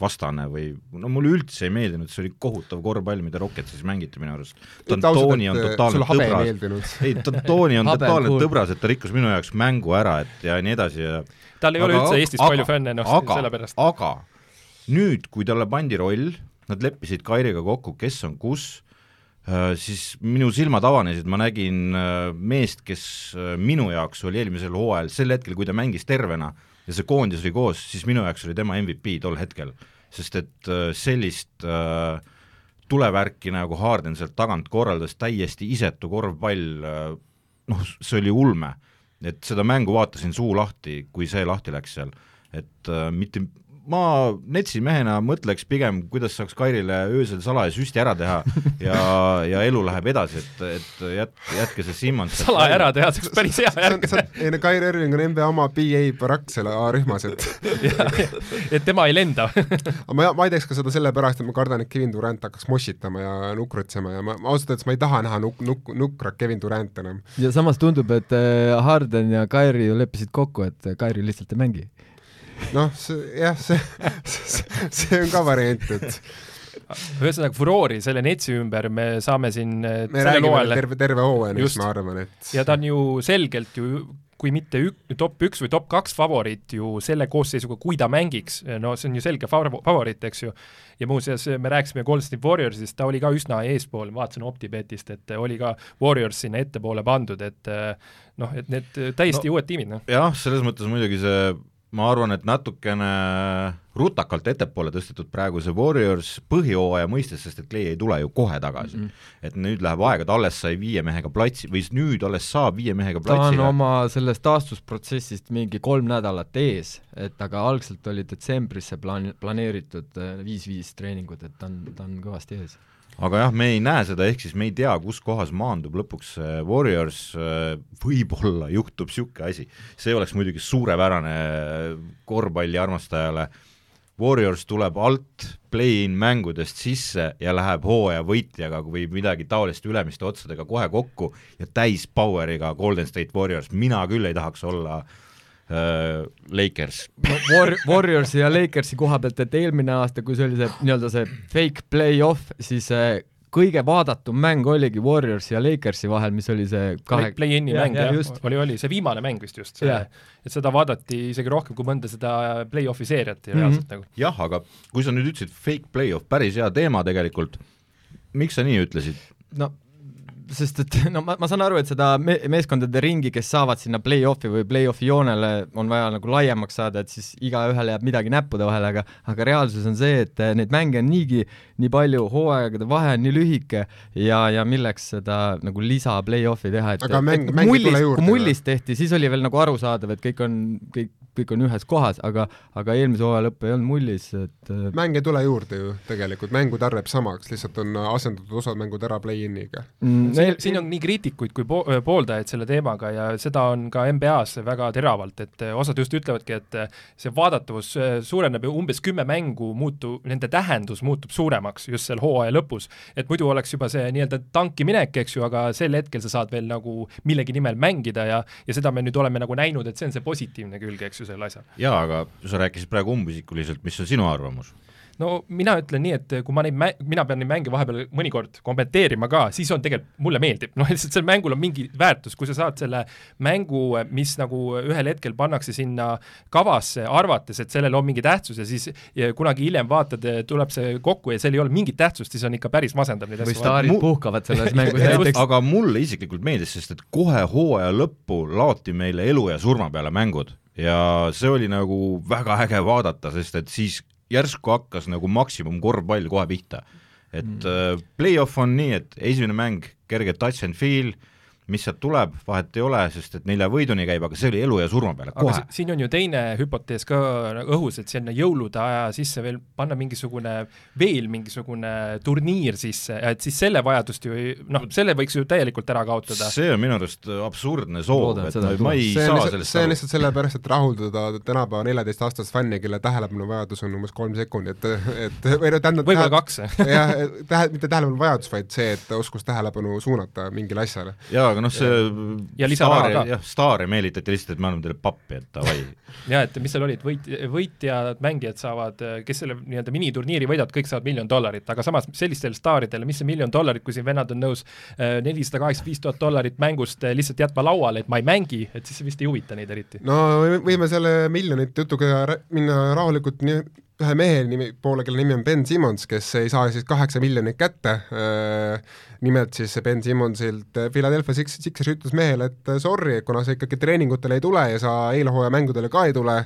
vastane või no mulle üldse ei meeldinud, see oli kohutav korvpall, mida Rocketsis mängiti minu arust. D'Antoni on totaalne tõbras, ei, D'Antoni on totaalne tõbras, et ta rikkus minu jaoks mängu ära, et ja nii edasi ja tal ei ole üldse Eestis palju fänne, noh, aga, sellepärast. aga nüüd, kui talle pandi roll, nad leppisid Kairiga kokku, kes on kus, siis minu silmad avanesid, ma nägin äh, meest, kes äh, minu jaoks oli eelmisel hooajal, sel hetkel, kui ta mängis tervena ja see koondis oli koos, siis minu jaoks oli tema MVP tol hetkel. sest et äh, sellist äh, tulevärki nagu Harden sealt tagant korraldas, täiesti isetu korvpall, noh, see oli ulme. et seda mängu vaatasin suu lahti, kui see lahti läks seal, et äh, mitte ma Netsi mehena mõtleks pigem, kuidas saaks Kairile öösel salaja süsti ära teha ja, ja elu läheb edasi, et, et jät-, jätke see Simmons salaja ära teha, see oleks päris hea järg. ei no Kairi Irving on NBA oma BA barakk selle A-rühmas, et et tema ei lenda aga ma, ma ei teeks ka seda sellepärast, et ma kardan, et Kevin Durant hakkaks mossitama ja nukritsema ja ma, ma ausalt öeldes ma ei taha näha nuk-, nuk-, nukrat Kevin Durant enam. ja samas tundub, et äh, Harden ja Kairi ju leppisid kokku, et Kairi lihtsalt ei mängi. Noh, see jah, see, see, see on ka variant, et ühesõnaga furoori selle Netsi ümber me saame siin äh, me räägime veel terve, terve hooajani, Just. mis ma arvan, et ja ta on ju selgelt ju kui mitte ük-, top üks või top kaks favoriit ju selle koosseisuga, kui ta mängiks, no see on ju selge fav-, favoriit, eks ju, ja muuseas, me rääkisime Golden State Warriorsist, ta oli ka üsna eespool, vaatasin OpTibetist, et oli ka Warriors sinna ettepoole pandud, et noh, et need täiesti no, uued tiimid, noh. jah, selles mõttes muidugi see ma arvan, et natukene rutakalt ettepoole tõstetud praegu see Warriors põhjooaja mõistes, sest et Clay ei tule ju kohe tagasi mm. -hmm. et nüüd läheb aega, ta alles sai viie mehega platsi või nüüd alles saab viie mehega ta platsile. on oma sellest taastusprotsessist mingi kolm nädalat ees, et aga algselt oli detsembrisse plaan-, planeeritud äh, viis-viis treeningut, et ta on, ta on kõvasti ees aga jah, me ei näe seda, ehk siis me ei tea, kus kohas maandub lõpuks Warriors, võib-olla juhtub niisugune asi. see oleks muidugi suurepärane korvpalliarmastajale, Warriors tuleb alt play-in mängudest sisse ja läheb hooaja võitjaga või midagi taolist ülemiste otsadega kohe kokku ja täis power'iga Golden State Warriors, mina küll ei tahaks olla äh, Lakers. no War-, Warriorsi ja Lakersi koha pealt, et eelmine aasta, kui see oli see nii-öelda see fake play-off, siis äh, kõige vaadatum mäng oligi Warriorsi ja Lakersi vahel, mis oli see kahe play-in'i mäng jah, just. oli, oli see viimane mäng vist just, et seda vaadati isegi rohkem kui mõnda seda play-off'i seeriat ja mm -hmm. reaalselt nagu. jah, aga kui sa nüüd ütlesid fake play-off, päris hea teema tegelikult, miks sa nii ütlesid? no sest et no ma, ma saan aru, et seda me meeskondade ringi, kes saavad sinna play-off'i või play-off'i joonele, on vaja nagu laiemaks saada, et siis igaühele jääb midagi näppude vahele, aga aga reaalsus on see, et eh, neid mänge on niigi nii palju, hooaegade vahe on nii lühike ja, ja milleks seda nagu lisa play-off'i teha, et aga mäng, mullis, ei tule juurde. kui mullis tehti, siis oli veel nagu arusaadav, et kõik on, kõik kõik on ühes kohas, aga, aga eelmise hooaja lõpp ei olnud mullis, et äh, mäng ei tule juurde ju tegelikult, mängud arvab samaks, lihtsalt on asendatud osad mängud ära play-in'iga mm,. siin, siin on nii kriitikuid kui po pooldajaid selle teemaga ja seda on ka NBA-s väga teravalt, et äh, osad just ütlevadki, et äh, see vaadatavus suureneb ju umbes kümme mängu muutu-, nende tähendus muutub suuremaks just seal hooaja lõpus. et muidu oleks juba see nii-öelda tanki minek, eks ju, aga sel hetkel sa saad veel nagu millegi nimel mängida ja ja seda me nüüd oleme nagu näinud, et see on see positiivne külg, eks ju, selle asja. jaa, aga sa rääkisid praegu umbisikuliselt, mis on sinu arvamus? no mina ütlen nii, et kui ma neid mä-, mina pean neid mänge vahepeal mõnikord kommenteerima ka, siis on tegelikult, mulle meeldib, noh lihtsalt sellel mängul on mingi väärtus, kui sa saad selle mängu, mis nagu ühel hetkel pannakse sinna kavasse, arvates, et sellel on mingi tähtsus ja siis ja kunagi hiljem vaatad, tuleb see kokku ja seal ei ole mingit tähtsust, siis on ikka päris masendav neid asju. või staarid Mu... puhkavad selles mängus näiteks. aga mulle isiklikult meeldis, sest et kohe hooaja lõppu laoti meile elu ja surma peale mängud ja see oli nagu väga äge vaadata, sest et siis järsku hakkas nagu maksimumkorvpall kohe pihta. et mm. Äh, play-off on nii, et esimene mäng, kerge touch and feel, mis sealt tuleb, vahet ei ole, sest et nelja võiduni käib, aga see oli elu ja surma peale, kohe. siin on ju teine hüpotees ka õhus, et sinna jõulude aja sisse veel panna mingisugune, veel mingisugune turniir sisse, et siis selle vajadust ju ei, noh, selle võiks ju täielikult ära kaotada. see on minu arust absurdne soov, et ma ei see saa lihtsalt, sellest see on lihtsalt sellepärast, et rahuldada tänapäeva neljateistaastast fänni, kelle tähelepanuvajadus on umbes kolm sekundit, et või noh, tähendab võib-olla kaks jah, tähe-, mitte tähelepanu vajadus, vaid see, et oskus tähelepanu suunata mingile asjale. jaa, aga noh, see ja staari, jah, staari meelitati lihtsalt, et me anname teile pappi, et davai. jaa, et mis seal olid, võit, võitjad, mängijad saavad, kes selle nii-öelda miniturniiri võidavad, kõik saavad miljon dollarit, aga samas sellistele staaridele, mis see miljon dollarit, kui siin vennad on nõus äh, nelisada kaheksakümmend viis tuhat dollarit mängust äh, lihtsalt jätma lauale, et ma ei mängi, et siis see vist ei huvita neid eriti. no võime selle miljonite jutuga minna rahulikult nii ühe mehe nimi, poole, kelle nimi on Ben Simmons, kes ei saa siis kaheksa miljonit kätte, äh, nimelt siis Ben Simmonsilt Philadelphia Six, Sixers ütles mehele, et sorry, kuna sa ikkagi treeningutele ei tule ja sa eelhooaja mängudele ka ei tule,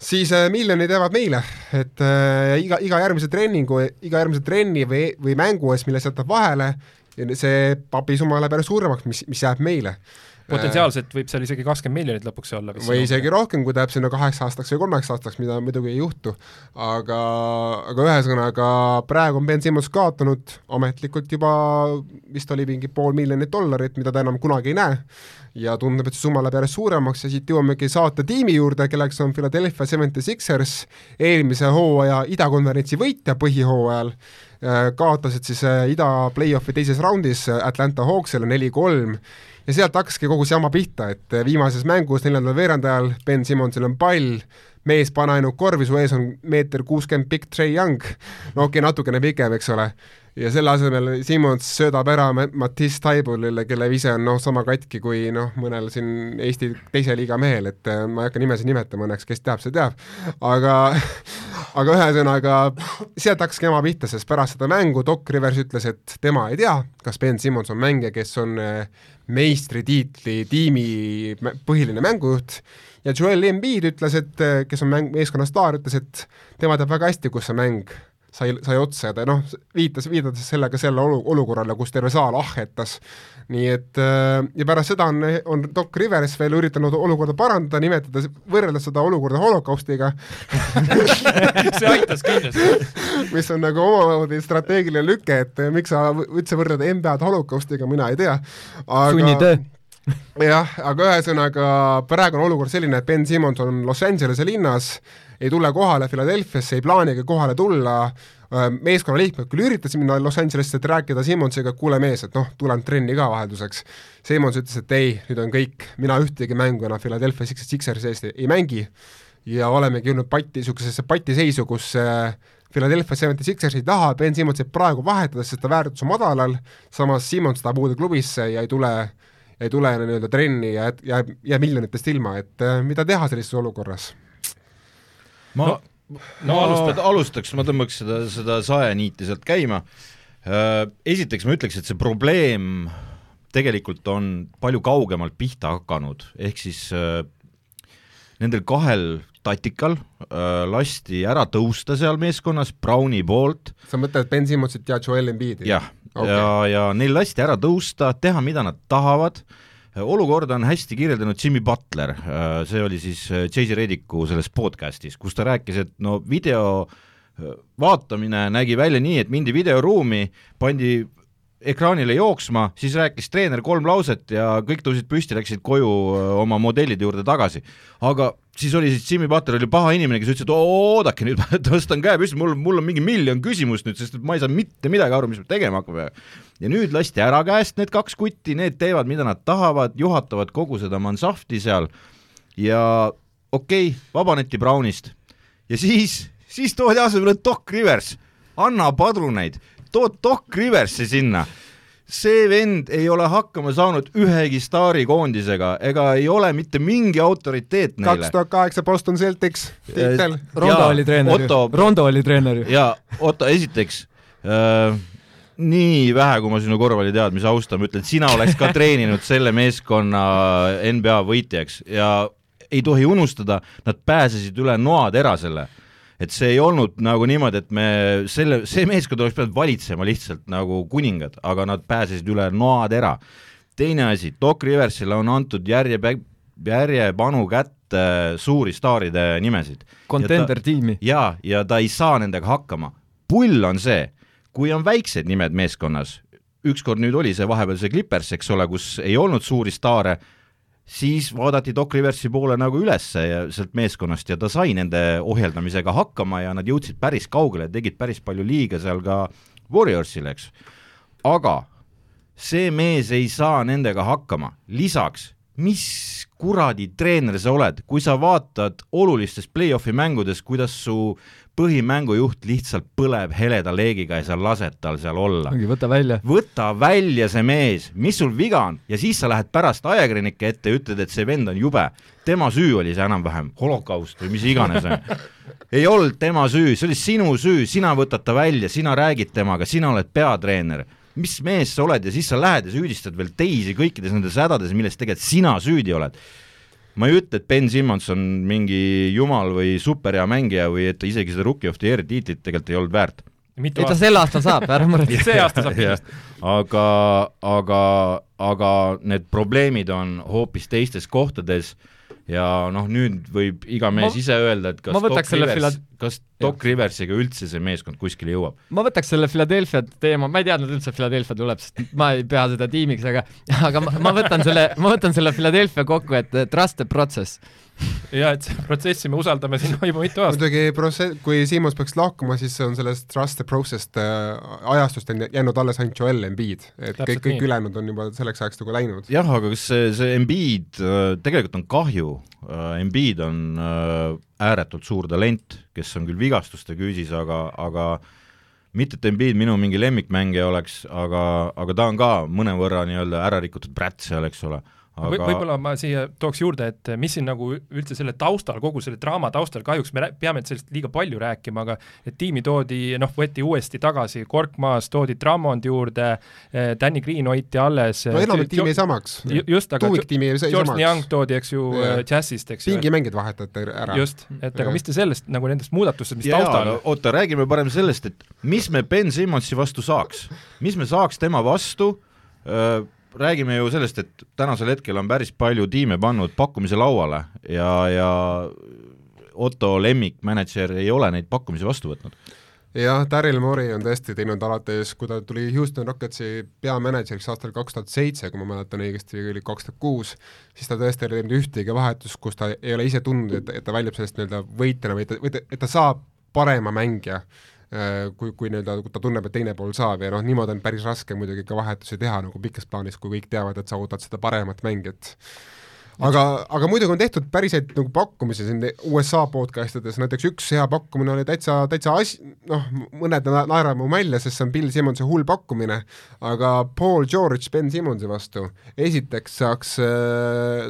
siis äh, miljonid jäävad meile, et äh, iga, iga järgmise treeningu, iga järgmise trenni või, või mängu eest, mille sa jätad vahele, see papisumma läheb järjest suuremaks, mis, mis jääb meile potentsiaalselt võib seal isegi kakskümmend miljonit lõpuks olla. või isegi rohkem, kui ta jääb sinna kaheks aastaks või kolmeks aastaks, mida muidugi ei juhtu. aga, aga ühesõnaga praegu on Ben Simmons kaotanud ametlikult juba vist oli mingi pool miljonit dollarit, mida ta enam kunagi ei näe ja tundub, et see summa läheb järjest suuremaks ja siit jõuamegi saate tiimi juurde, kelleks on Philadelphia Seventy Sixers, eelmise hooaja idakonverentsi võitja põhihooajal, äh, kaotasid siis äh, ida play-off'i teises raundis Atlanta Hawksile neli-kolm ja sealt hakkaski kogu see jama pihta, et viimases mängus neljandal veerandajal Ben Simmonsil on pall, mees, pane ainult korvi, su ees on meeter kuuskümmend pikk Trey Young, no okei okay,, natukene pikem, eks ole, ja selle asemel Simmons söödab ära Matisse Taibulile, kelle vise on noh, sama katki kui noh, mõnel siin Eesti teise liiga mehel, et äh, ma ei hakka nimesid nimetama õnneks, kes teab, see teab, aga aga ühesõnaga, sealt hakkaski jama pihta, sest pärast seda mängu Doc Rivers ütles, et tema ei tea, kas Ben Simmons on mängija, kes on äh, meistritiitli tiimi põhiline mängujuht. Ja Joel Embiid ütles, et kes on mäng, meeskonna staar, ütles, et tema teab väga hästi, kus see mäng sai, sai otsa ja ta noh, viitas, viidates sellega selle olu, olukorrale, kus terve saal ahhetas. nii et ja pärast seda on, on Doc Rivers veel üritanud olukorda parandada, nimetades, võrreldes seda olukorda holokaustiga see aitas kindlasti mis on nagu omamoodi strateegiline lüke, et miks sa üldse võrdled NBA-d holokaustiga, mina ei tea. sunnitöö jah, aga ühesõnaga praegu on olukord selline, et Ben Simmons on Los Angelese linnas, ei tule kohale Philadelphiasse, ei plaanigi kohale tulla, meeskonna liikmed küll üritasid minna Los Angelesse, et rääkida Simmonsiga, et kuule mees, et noh, tulen trenni ka vahelduseks. Simmons ütles, et ei, nüüd on kõik, mina ühtegi mängu enam Philadelphia Sixersi eest ei mängi ja olemegi jõudnud patti, niisugusesse patiseisu, kus Philadelphia Seventy Sixers ei taha Ben Simmonsit praegu vahetada, sest ta väärtus on madalal, samas Simmons tahab uude klubisse ja ei tule, ei tule nii-öelda trenni ja jääb, jääb miljonitest ilma, et äh, mida teha sellises olukorras? Ma no, no alustad, alustaks, ma tõmbaks seda, seda saeniiti sealt käima. Äh, esiteks ma ütleks, et see probleem tegelikult on palju kaugemalt pihta hakanud, ehk siis äh, nendel kahel tatikal äh, lasti ära tõusta seal meeskonnas Browni poolt. sa mõtled Ben Simmonsit ja Joel Embiidi? jah okay., ja, ja neil lasti ära tõusta, teha, mida nad tahavad, olukorda on hästi kirjeldanud Jimmy Butler, äh, see oli siis äh, Jay-Z Rediku selles podcastis, kus ta rääkis, et no video vaatamine nägi välja nii, et mindi videoruumi, pandi ekraanile jooksma, siis rääkis treener kolm lauset ja kõik tõusid püsti, läksid koju oma modellide juurde tagasi. aga siis oli siis Jimmy Butler oli paha inimene, kes ütles, et oodake nüüd, ma tõstan käe püsti, mul, mul on mingi miljon küsimust nüüd, sest ma ei saa mitte midagi aru, mis me tegema hakkame. ja nüüd lasti ära käest need kaks kutti, need teevad, mida nad tahavad, juhatavad kogu seda mansahvti seal ja okei okay,, vabaneti Brownist ja siis, siis toodi asemele Doc Rivers, anna padruneid tood Doc Riversi sinna see vend ei ole hakkama saanud ühegi staarikoondisega ega ei ole mitte mingi autoriteet neile. kaks tuhat kaheksa Boston Celtics tiitel. Rondo oli treener ju, Rondo oli treener ju. jaa, Otto, esiteks äh, nii vähe, kui ma sinu korvpalliteadmisi austan, ma ütlen, et sina oleks ka treeninud selle meeskonna NBA võitjaks ja ei tohi unustada, nad pääsesid üle noaterasele et see ei olnud nagu niimoodi, et me selle, see meeskond oleks pidanud valitsema lihtsalt nagu kuningad, aga nad pääsesid üle noatera. teine asi, Doc Riversile on antud järje, järjepanu kätte suuri staaride nimesid. Contender tiimi. jaa, ja ta ei saa nendega hakkama. pull on see, kui on väiksed nimed meeskonnas, ükskord nüüd oli see vahepeal see Clippers, eks ole, kus ei olnud suuri staare, siis vaadati Doc Riversi poole nagu üles ja sealt meeskonnast ja ta sai nende ohjeldamisega hakkama ja nad jõudsid päris kaugele, tegid päris palju liiga seal ka Warriorsile, eks. aga see mees ei saa nendega hakkama, lisaks mis kuradi treener sa oled, kui sa vaatad olulistes play-off'i mängudes, kuidas su põhimängujuht lihtsalt põleb heleda leegiga ja sa lased tal seal olla. ongi, võta välja. võta välja see mees, mis sul viga on ja siis sa lähed pärast ajakirjanike ette ja ütled, et see vend on jube. tema süü oli see enam-vähem, holokaust või mis iganes ei olnud tema süü, see oli sinu süü, sina võtad ta välja, sina räägid temaga, sina oled peatreener mis mees sa oled ja siis sa lähed ja süüdistad veel teisi kõikides nendes hädades, milles tegelikult sina süüdi oled. Ma ei ütle, et Ben Simmons on mingi jumal või superhea mängija või et isegi seda Rookie of the Year tiitlit tegelikult ei olnud väärt. ei ta sel aastal saab, ära muretse. See aasta saab kindlasti. aga, aga, aga need probleemid on hoopis teistes kohtades ja noh, nüüd võib iga mees ma, ise öelda, et kas Doc Rivers, kas Doc Riversiga üldse see meeskond kuskile jõuab. ma võtaks selle Philadelphia teema, ma ei teadnud üldse, et Philadelphia tuleb, sest ma ei pea seda tiimiks, aga aga ma, ma võtan selle, ma võtan selle Philadelphia kokku, et trust the process ja et protsessi me usaldame siin juba mitu aastat. muidugi protsess, kui Siimons peaks lahkuma, siis on sellest trust the process'st äh, ajastust jäänud alles ainult Joel Embiid, et Täpselt kõik, kõik ülejäänud on juba selleks ajaks nagu läinud. jah, aga kas see, see Embiid äh,, tegelikult on kahju äh,, Embiid on äh, ääretult suur talent, kes on küll vigastuste küüsis, aga, aga mitte, et Embiid minu mingi lemmikmängija oleks, aga, aga ta on ka mõnevõrra nii-öelda ära rikutud brätt seal, eks ole aga Või, võib-olla ma siia tooks juurde, et mis siin nagu üldse selle taustal, kogu selle draama taustal, kahjuks me peame sellest liiga palju rääkima, aga et tiimi toodi, noh, võeti uuesti tagasi, Korkmaas toodi Drummond juurde, eh, Danny Green hoiti alles. no enamik tiimi jäi samaks. just, aga tuumiktiimi jäi samaks. George Young toodi, eks ju, Jazzist, eks ju. pingimängijad vahetati ära. just, et aga mis te sellest, nagu nendest muudatustest, mis ja, taustal no, oota, räägime parem sellest, et mis me Ben Simmonsi vastu saaks, mis me saaks tema vastu öö, räägime ju sellest, et tänasel hetkel on päris palju tiime pannud pakkumise lauale ja, ja Otto lemmikmänedžer ei ole neid pakkumisi vastu võtnud. Jah, Daryl Morey on tõesti teinud alates, kui ta tuli Houston Rocketsi peamänedžeriks aastal kaks tuhat seitse, kui ma mäletan õigesti, oli kaks tuhat kuus, siis ta tõesti ei teinud ühtegi vahetust, kus ta ei ole ise tundnud, et, et ta väljub sellest nii-öelda võitjana või et, või et ta saab parema mängija kui, kui nii-öelda ta tunneb, et teine pool saab ja noh, niimoodi on päris raske muidugi ka vahetusi teha nagu pikas plaanis, kui kõik teavad, et sa ootad seda paremat mängijat. aga, aga muidugi on tehtud päriselt nagu pakkumisi siin USA podcast ides, näiteks üks hea pakkumine oli täitsa, täitsa as-, noh, mõned na naeravad mu välja, sest see on Bill Simmonsi hull pakkumine, aga Paul George Ben Simmonsi vastu, esiteks saaks,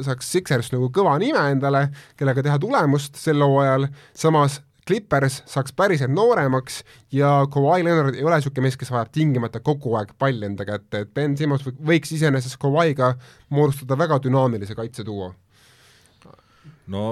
saaks Sixers nagu kõva nime endale, kellega teha tulemust sel hooajal, samas Clippers saaks päriselt nooremaks ja Kawhi Leonard ei ole niisugune mees, kes vajab tingimata kogu aeg palli enda kätte, et Ben Simmons võiks iseenesest Kawhi'ga moodustada väga dünaamilise kaitseduo no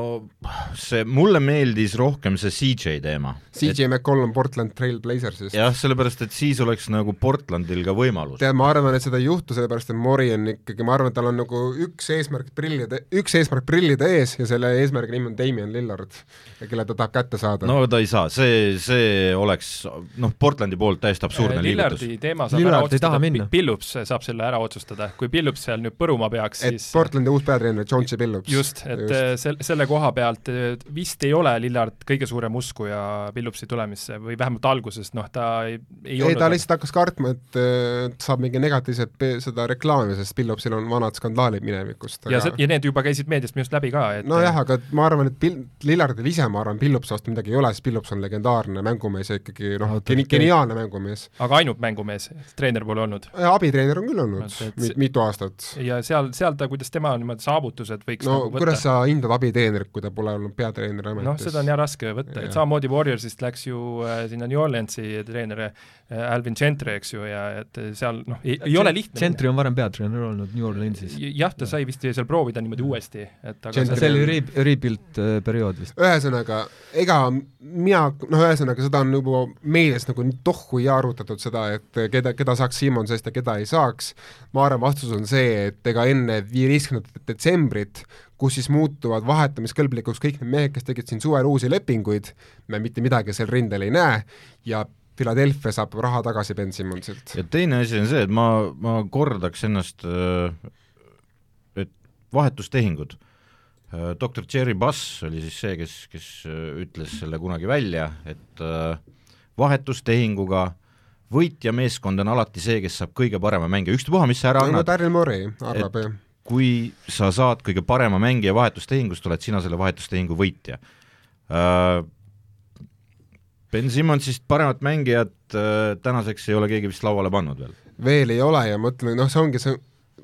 see, mulle meeldis rohkem see CJ teema. CJ McCollum Portland Trail Blazersist. jah, sellepärast, et siis oleks nagu Portlandil ka võimalus. tead, ma arvan, et seda ei juhtu, sellepärast et Mori on ikkagi, ma arvan, et tal on nagu üks eesmärk prillida, üks eesmärk prillida ees ja selle eesmärgi nimi on Damien Lillard, kelle ta tahab kätte saada. no ta ei saa, see, see oleks noh, Portlandi poolt täiesti absurdne äh, liigutus. Lillardi teema saab Lillard ära otsustada, Pillups saab selle ära otsustada, kui Pillups seal nüüd põruma peaks, siis et Portlandi uus peatreener, Jonesy Pillups. just, et just. Äh, sel-, selle koha pealt vist ei ole Lillard kõige suurem uskuja Phillipsi tulemisse või vähemalt alguses, noh, ta ei, ei, ei ta lihtsalt hakkas kartma, et saab mingi negatiivset seda reklaami, sest Phillipsil on vanad skandaalid minevikust aga.... ja see, ja need juba käisid meediast minu arust läbi ka, et nojah, aga ma arvan, et Bill, Lillardil ise, ma arvan, Phillipsi vastu midagi ei ole, sest Phillips on legendaarne mängumees ja ikkagi noh, geni-, geniaalne mängumees. aga ainult mängumees, treener pole olnud? abitreener on küll olnud et, et, mitu aastat. ja seal, seal ta, kuidas tema niimoodi saavutused võiks no nagu kuidas sa hindad abitreenerit, kui ta pole olnud peatreeneri ametis. noh, seda on jah raske võtta, et samamoodi Warriorsist läks ju äh, sinna New Orleansi treener äh, Alvin Gentry, eks ju, ja et seal noh, ei, ei ole lihtne. Gentry on varem peatreener olnud New Orleansis. jah, ta sai vist seal proovida niimoodi uuesti, et aga Gentry see oli re-, rebuild äh, periood vist. ühesõnaga, ega mina, noh, ühesõnaga seda on juba meedias nagu tohku ja arutatud seda, et keda, keda saaks Simmonsest ja keda ei saaks, ma arvan, vastus on see, et ega enne viieteistkümnendat detsembrit kus siis muutuvad vahetamiskõlblikuks kõik need mehed, kes tegid siin suvel uusi lepinguid, me mitte midagi seal rindel ei näe ja Philadelphia saab raha tagasi Ben Simmonsilt. ja teine asi on see, et ma, ma kordaks ennast, et vahetustehingud, doktor Jerry Buss oli siis see, kes, kes ütles selle kunagi välja, et vahetustehinguga võitja meeskond on alati see, kes saab kõige parema mängija, ükstapuha, mis sa ära annad. no Daryl Morey arvab, jah kui sa saad kõige parema mängija vahetustehingust, oled sina selle vahetustehingu võitja uh,. Ben Simmonsist paremat mängijat uh, tänaseks ei ole keegi vist lauale pannud veel. veel ei ole ja ma ütlen, noh, see ongi see,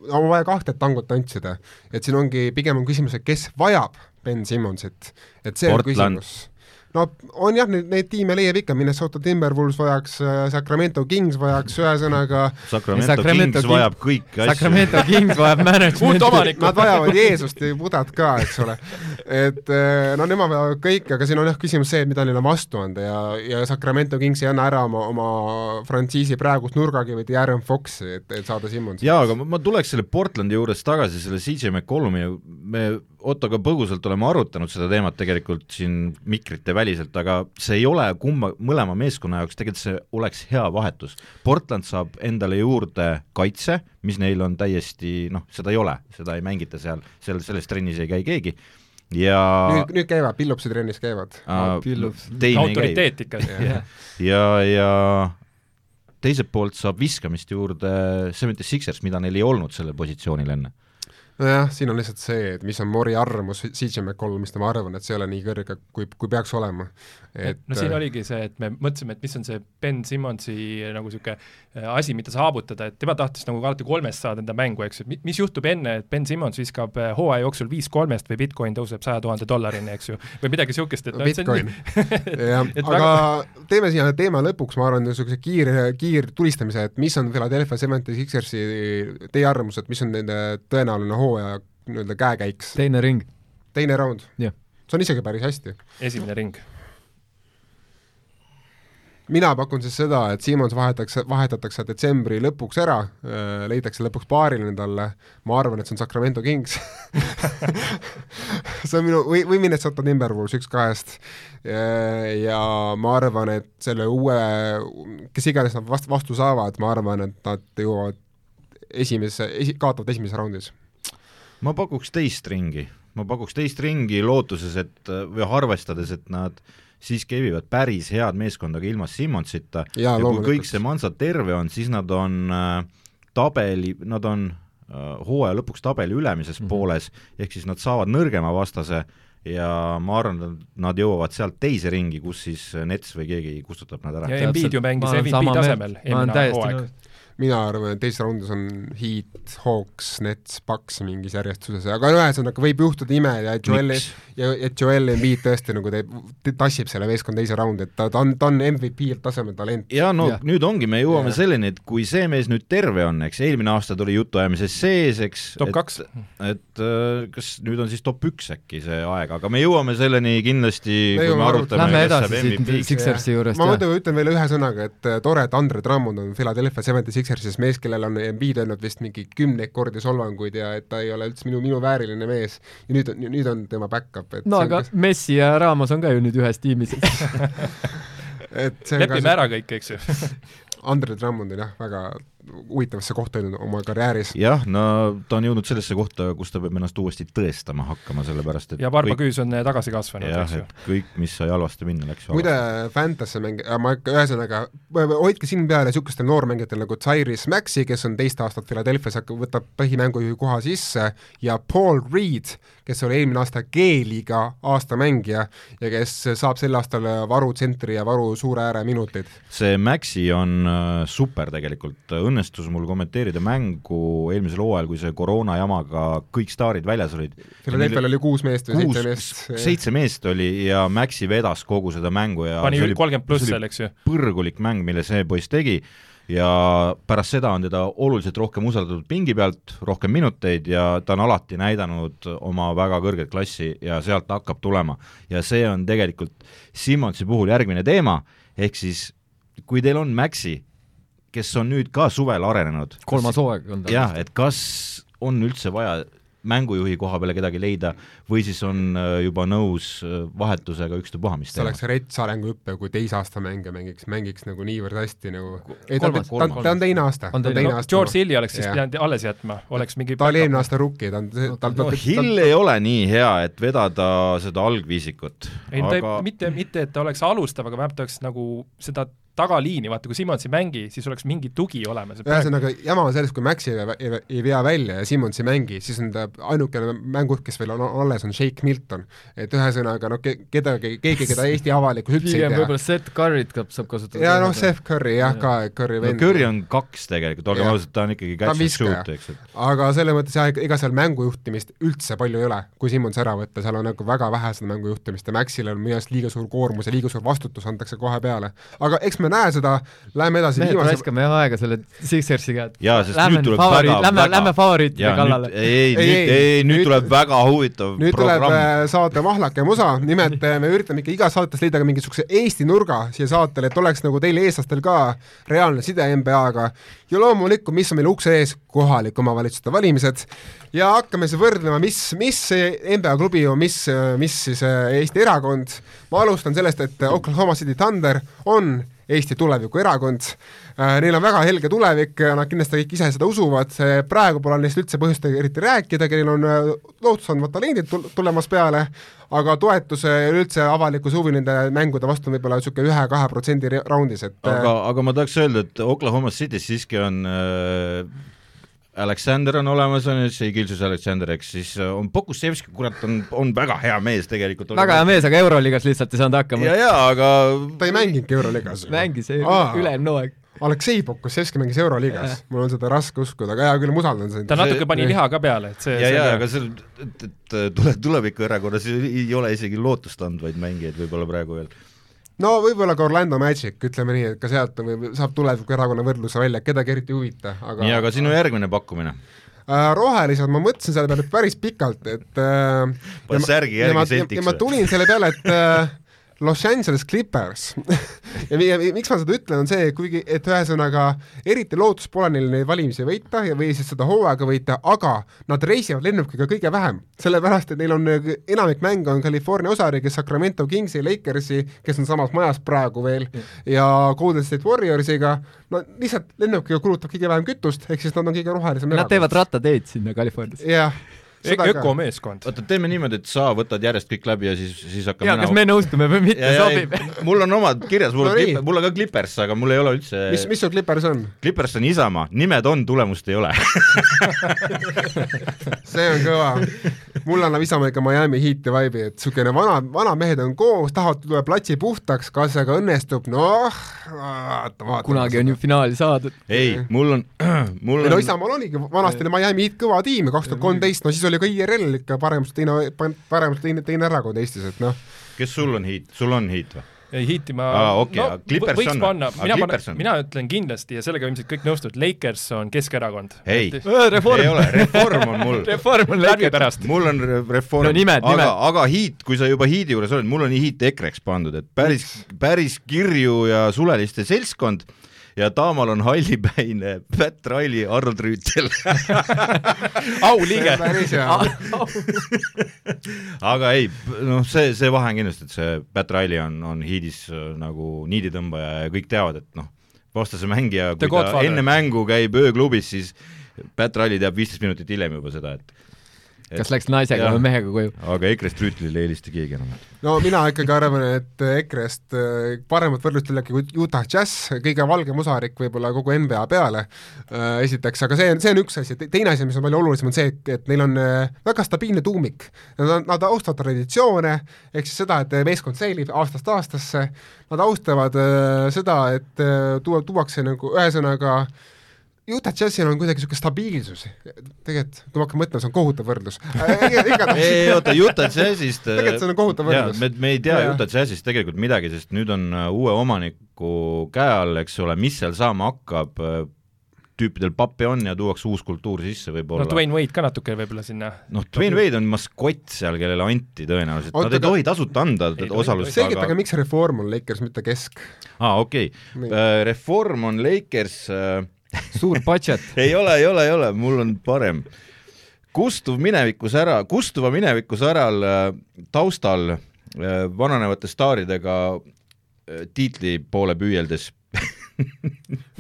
on vaja kahte tangot tantsida, et siin ongi, pigem on küsimus, et kes vajab Ben Simmonsit, et see Portland. on küsimus no on jah, neid, neid tiime leiab ikka, Minnesota Timberwolves vajaks, äh, Sacramento Kings vajaks, ühesõnaga Sacramento, Sacramento Kings King, vajab kõiki asju. Sacramento Kings vajab management'i. Nad vajavad Jeesust ja Budat ka, eks ole. et äh, no nemad vajavad kõike, aga siin on jah küsimus see, et mida neil on vastu anda ja, ja Sacramento Kings ei anna ära oma, oma frantsiisi praegust nurgakivi Darren Foxi, et, et saada Simmonsi. jaa, aga ma, ma tuleks selle Portlandi juures tagasi, selle CJ McCollumi, me Ottoga põgusalt oleme arutanud seda teemat tegelikult siin mikrite väliselt, aga see ei ole kumma, mõlema meeskonna jaoks, tegelikult see oleks hea vahetus. Portland saab endale juurde kaitse, mis neil on täiesti noh, seda ei ole, seda ei mängita seal, seal selles trennis ei käi keegi, ja nüüd, nüüd käivad, Pillupsi trennis käivad. Uh,. autoriteet ikka ja, ja, ja teiselt poolt saab viskamist juurde Seventy Sixers, mida neil ei olnud sellel positsioonil enne nojah, siin on lihtsalt see, et mis on Mori arvamus CJ McCollumist ja ma arvan, et see ei ole nii kõrge, kui, kui peaks olema. Et no siin oligi see, et me mõtlesime, et mis on see Ben Simmonsi nagu niisugune äh, asi, mida saavutada, et tema tahtis nagu alati kolmest saada enda mängu, eks ju, et mis juhtub enne, et Ben Simmons viskab äh, hooaja jooksul viis kolmest või Bitcoin tõuseb saja tuhande dollarini, eks ju, või midagi niisugust, et no, Bitcoin, jah, aga väga... teeme siia teema lõpuks, ma arvan, niisuguse kiir, kiirtulistamise, et mis on Philadelphia Seventy Sixersi, teie arvamus, et mis on nende tõenäoline hooaja hooaja nii-öelda käekäiks. teine ring. teine raund? see on isegi päris hästi. esimene ring. Mina pakun siis seda, et Siemens vahetatakse, vahetatakse detsembri lõpuks ära, äh, leitakse lõpuks paariline talle, ma arvan, et see on Sacramento Kings. See on minu, või, või Minnesota Timberwolves, üks kahest. Äh, ja ma arvan, et selle uue, kes iganes nad vast-, vastu saavad, ma arvan, et nad jõuavad esimese, esi-, kaotavad esimeses raundis. Ma pakuks teist ringi, ma pakuks teist ringi lootuses, et või arvestades, et nad siiski evivad päris head meeskonda ka ilma Simmonsita ja, ja kui kõik see Mansa terve on, siis nad on äh, tabeli, nad on hooaja lõpuks tabeli ülemises mm -hmm. pooles, ehk siis nad saavad nõrgema vastase ja ma arvan, et nad jõuavad sealt teise ringi, kus siis Nets või keegi kustutab nad ära. ja Embiid ju mängis MVP tasemel eelmine hooaeg mina arvan, et teises raundis on Heat, Hawks, Nets, Bucks mingis järjestuses, aga ühesõnaga võib juhtuda ime ja Joel, ja et Joel Embiid tõesti nagu teeb, tassib selle meeskonna teise raundi, et ta, ta on, ta on MVP tasemel talent. ja no ja. nüüd ongi, me jõuame ja. selleni, et kui see mees nüüd terve on, eks, eelmine aasta tuli jutuajamises sees, eks top kaks. et äh, kas nüüd on siis top üks äkki see aeg, aga me jõuame selleni kindlasti, kui me arutame Lähme edasi siit Sixersi juurest. ma muidu ütlen veel ühe sõnaga, et tore, et Andre Drummond on Philadelphia Seventy Sixersis mees, kellel on Embiid öelnud vist mingi kümneid kordi solvanguid ja et ta ei ole üldse minu, minu vääriline mees. Ja nüüd on, nüüd on tema back-up, et no aga kas... Messi ja Ramos on ka ju nüüd ühes tiimis. Et lepime see... ära kõik, eks ju. Andre Drummond on jah, väga huvitavasse kohta oma karjääris. jah, no ta on jõudnud sellesse kohta, kus ta peab ennast uuesti tõestama hakkama, sellepärast et ja Barbaküüs on eh, tagasi kasvanud, eks ju. kõik, mis sai halvasti minna, läks ju muide, Fantasy mäng-, ma ikka, ühesõnaga, hoidke silm peal niisugustel noormängijatel nagu Cyrus Maxi, kes on teist aastat Philadelphia's, võtab põhimängujuhi koha sisse, ja Paul Reed, kes oli eelmine aasta G-liiga aastamängija ja kes saab sel aastal varutsentri ja varu suure ääre minuteid. see Maxi on äh, super tegelikult, õnnestus mul kommenteerida mängu eelmisel hooajal, kui see koroona jamaga kõik staarid väljas olid. Philadelphia'l oli kuus meest või seitse meest. seitse meest oli ja Maxi vedas kogu seda mängu ja pani kolmkümmend pluss seal, eks ju. põrgulik mäng, mille see poiss tegi ja pärast seda on teda oluliselt rohkem usaldatud pingi pealt, rohkem minuteid ja ta on alati näidanud oma väga kõrget klassi ja sealt ta hakkab tulema. ja see on tegelikult Simmonsi puhul järgmine teema, ehk siis kui teil on Maxi, kes on nüüd ka suvel arenenud kolmas hooaeg on ta. jah, et kas on üldse vaja mängujuhi koha peale kedagi leida või siis on äh, juba nõus äh, vahetusega ükstapuha, mis see oleks rets arenguhüpe, kui teise aasta mänge mängiks, mängiks nagu niivõrd hästi nagu ei, ta, ta, ta on teine aasta. on teine aasta. George Hilli oleks siis pidanud alles jätma, oleks mingi ta oli eelmine aasta rookie, ta on ta, no, Hill ei ole nii hea, et vedada seda algviisikut. ei aga... ta mitte, mitte et ta oleks alustav, aga vähemalt ta oleks nagu seda tagaliini, vaata kui Simmons ei mängi, siis oleks mingi tugi olemas. ühesõnaga, jama on selles, kui Maxi ei, ei, ei vea välja ja Simmons ei mängi, siis on ta ainukene mängujuht, kes veel on alles, on Shake Milton. et ühesõnaga noh, kedagi, keegi, keda Eesti avalikkus üldse ei tea. võib-olla Seth Curry't saab kasutada. jaa, noh, Seth Curry jah ja. ka, Curry vend no,. Curry on kaks tegelikult, olgem ausad, ta on ikkagi catch and shoot, eks. aga selles mõttes jah, ega seal mängujuhtimist üldse palju ei ole, kui Simmons ära võtta, seal on nagu väga vähe seda mängujuhtimist ja Maxil on minu arust liiga suur koormus ja liiga suur vastutus antakse kohe peale. aga eks me näe seda, lähme edasi mehed viimase... raiskame jah aega selle Sixersiga, et jaa, sest lähme nüüd tuleb favori... väga, lähme, lähme favoriitide kallale. ei, ei, nüüd, ei, ei, nüüd tuleb väga huvitav nüüd programm. tuleb äh, saate mahlakem osa, nimelt äh, me üritame ikka igas saates leida ka mingisuguse Eesti nurga siia saatele, et oleks nagu teil, eestlastel ka reaalne side NBA-ga ja loomulikult, mis on meil ukse ees, kohalike omavalitsuste valimised ja hakkame siis võrdlema, mis, mis NBA klubi on, mis, mis siis äh, Eesti erakond. ma alustan sellest, et Oklahoma City Thunder on Eesti tulevikuerakond. Äh, neil on väga helge tulevik, nad kindlasti kõik ise seda usuvad, praegu pole neist üldse põhjust eriti rääkida, kellel on äh, lootustandvad talendid tulemas peale, aga toetus ja üldse avalikkuse huvi nende mängude vastu on võib-olla niisugune ühe-kahe protsendi raundis, et aga, aga ma tahaks öelda, et Oklahoma City's siiski on äh Aleksander on olemas, on ju, see Gilsus Aleksander, eks siis äh, on Pokusevski, kurat, on, on väga hea mees tegelikult. väga hea mees, aga Euroliigas lihtsalt ei saanud hakkama. ja, ja aga ta ei mänginudki Euroliigas. mängis üle-eelmine hooaeg. Aleksei Pokusevski mängis Euroliigas, mul on seda raske uskuda, aga hea küll, ma usaldan sind. ta natuke pani liha ka peale, et see ja, ja aga see, et, et tule, tulevikuerakonnas ei ole isegi lootustandvaid mängijaid võib-olla praegu veel no võib-olla ka Orlando Magic, ütleme nii, et ka sealt või saab tuleviku erakonna võrdluse välja, kedagi eriti ei huvita, aga nii, aga sinu järgmine pakkumine? Äh, rohelised, ma mõtlesin selle peale päris pikalt, et äh, pane särgi järgi seltiks. ja ma tulin selle peale, et äh, Los Angeles Clippers. Ja, ja miks ma seda ütlen, on see, kuigi, et ühesõnaga eriti lootus pole neil neid valimisi võita ja, või siis seda hooaega võita, aga nad reisivad lennukiga kõige vähem, sellepärast et neil on, enamik mänge on California osariigis Sacramento Kingsi, Lakersi, kes on samas majas praegu veel, ja Golden State Warriorsiga, no lihtsalt lennukiga kulutab kõige vähem kütust, ehk siis nad on kõige rohelisem Nad teevad rattateed sinna Californiasse. jah. ka. ökomeeskond. oota, teeme niimoodi, et sa võtad järjest kõik läbi ja siis, siis hakkab jaa, kas me nõustume või mitte, sobib. mul on omad kirjas, mul on mul on ka Clippers, aga mul ei ole üldse mis, mis sul Clippers on? Clippers on Isamaa, nimed on, tulemust ei ole. see on kõva. mulle annab Isamaa ikka Miami Heat'i vibe'i, et niisugune vana, vanad mehed on koos, tahavad tuua platsi puhtaks, kas see ka õnnestub, noh, vaata, vaata. kunagi on ju finaali saadud. ei, mul on, mul ei no on, Isamaal oligi, vanasti Miami Heat kõva tiim ja kaks tuhat kolmteist, no siis oli ka IRL ikka paremast teine, paremast teine, teine erakond Eestis, et noh, kes sul on hiit, sul on hiit või? ei, Heati ma Aa, okei, aga Clippers võiks on- panna, mina panen, mina ütlen kindlasti ja sellega ilmselt kõik nõustuvad, Lakers on Keskerakond. ei, reform. Ei ole, reform on mul. reform on läbi pärast. mul on re- reform. No aga aga hiit, kui sa juba hiidi juures oled, mul on hiit EKRE-ks pandud, et päris, päris kirju ja suleliste seltskond ja taamal on hallipäine Pat Riley, Arnold Rüütel. auliige. aga ei, noh, see, see vahe on kindlasti, et see Pat Riley on, on hiidis äh, nagu niiditõmbaja ja kõik teavad, et noh, vastase mängija, kui ta enne mängu käib ööklubis, siis Pat Riley teab viisteist minutit hiljem juba seda, et kas läks naisega või mehega koju? aga EKRE-st Rüütlile ei helista keegi enam. no mina ikkagi arvan, et EKRE-st äh, paremat võrdlust ei olegi kui Utah Jazz, kõige valgem osarik võib-olla kogu NBA peale äh, esiteks, aga see on, see on üks asi, teine asi, mis on palju olulisem, on see, et neil on äh, väga stabiilne tuumik. Nad, nad austavad traditsioone, ehk siis seda, et meeskond säilib aastast aastasse, nad austavad äh, seda, et äh, tuua, tuuakse nagu ühesõnaga Utah Jazzil on kuidagi niisugune stabiilsus, tegelikult kui ma hakkan mõtlema, see on kohutav võrdlus. igatahes ei oota, Utah Jazzist Tegelikult see on kohutav võrdlus. me, me ei tea Jaa. Utah Jazzist tegelikult midagi, sest nüüd on äh, uue omaniku käe all, eks ole, mis seal saama hakkab, tüüpidel pappi on ja tuuakse uus kultuur sisse no võib-olla. Dwayne Wade ka natuke võib-olla sinna. noh, Dwayne Wade on maskott seal, kellele anti tõenäoliselt, nad ei tohi tasuta anda Ei osalust, selgitage, aga miks reform on Lakers, mitte kesk? aa, okei Nii. okay., Reform on Lakers äh, suur budget. ei ole, ei ole, ei ole, mul on parem. kustuv minevikus ära, kustuva mineviku säral äh, taustal äh, vananevate staaridega äh, tiitli poole püüeldes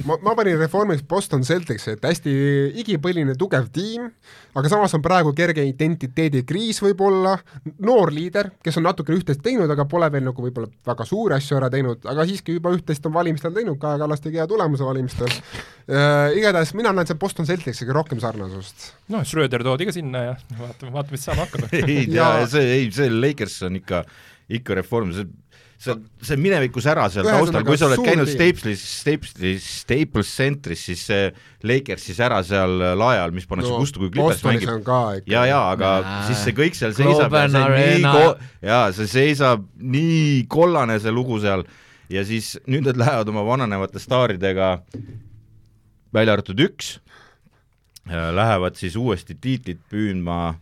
ma, ma panin reformiks Boston Celticsi, et hästi igipõline tugev tiim, aga samas on praegu kerge identiteedikriis võib-olla, noor liider, kes on natuke üht-teist teinud, aga pole veel nagu võib-olla väga suuri asju ära teinud, aga siiski juba üht-teist on valimistel teinud, Kaja Kallas tegi hea tulemuse valimistel äh,. igatahes mina näen seal Boston Celticsiga rohkem sarnasust. noh, Schröder toodi ka sinna ja vaatame, vaatame, mis saama hakkab. ei tea Ja-, see, ei, see Lakers on ikka, ikka reform, see see, see minevikus ära seal taustal, kui sa oled käinud. Staples, Staples, Staples Centris, siis see Lakers siis ära seal lae all, mis pannakse no, kustu, kui Clippers mängib. ja, ja aga Näe. siis see kõik seal seisab ja see nii ko-, jaa, see seisab nii kollane, see lugu seal, ja siis nüüd nad lähevad oma vananevate staaridega, välja arvatud üks, lähevad siis uuesti tiitlit püüdma,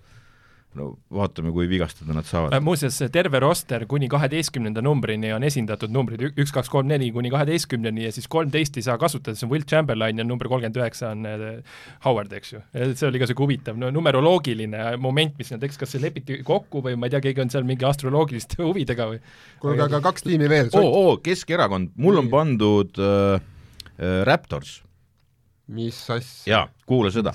no vaatame, kui vigastada nad saavad. Äh, muuseas, terve roster kuni kaheteistkümnenda numbrini on esindatud numbrid üks, kaks, kolm, neli kuni kaheteistkümneni ja siis kolmteist ei saa kasutada, see on Will Chamberlain ja number kolmkümmend üheksa on äh, Howard, eks ju. see oli ka niisugune huvitav no, numeroloogiline moment, mis nad, eks kas see lepiti kokku või ma ei tea, keegi on seal mingi astroloogiliste huvidega või kuulge, aga kaks tiimi veel. oo, oo, Keskerakond, mul on pandud äh, äh, Raptors, mis asja? jaa, kuula seda,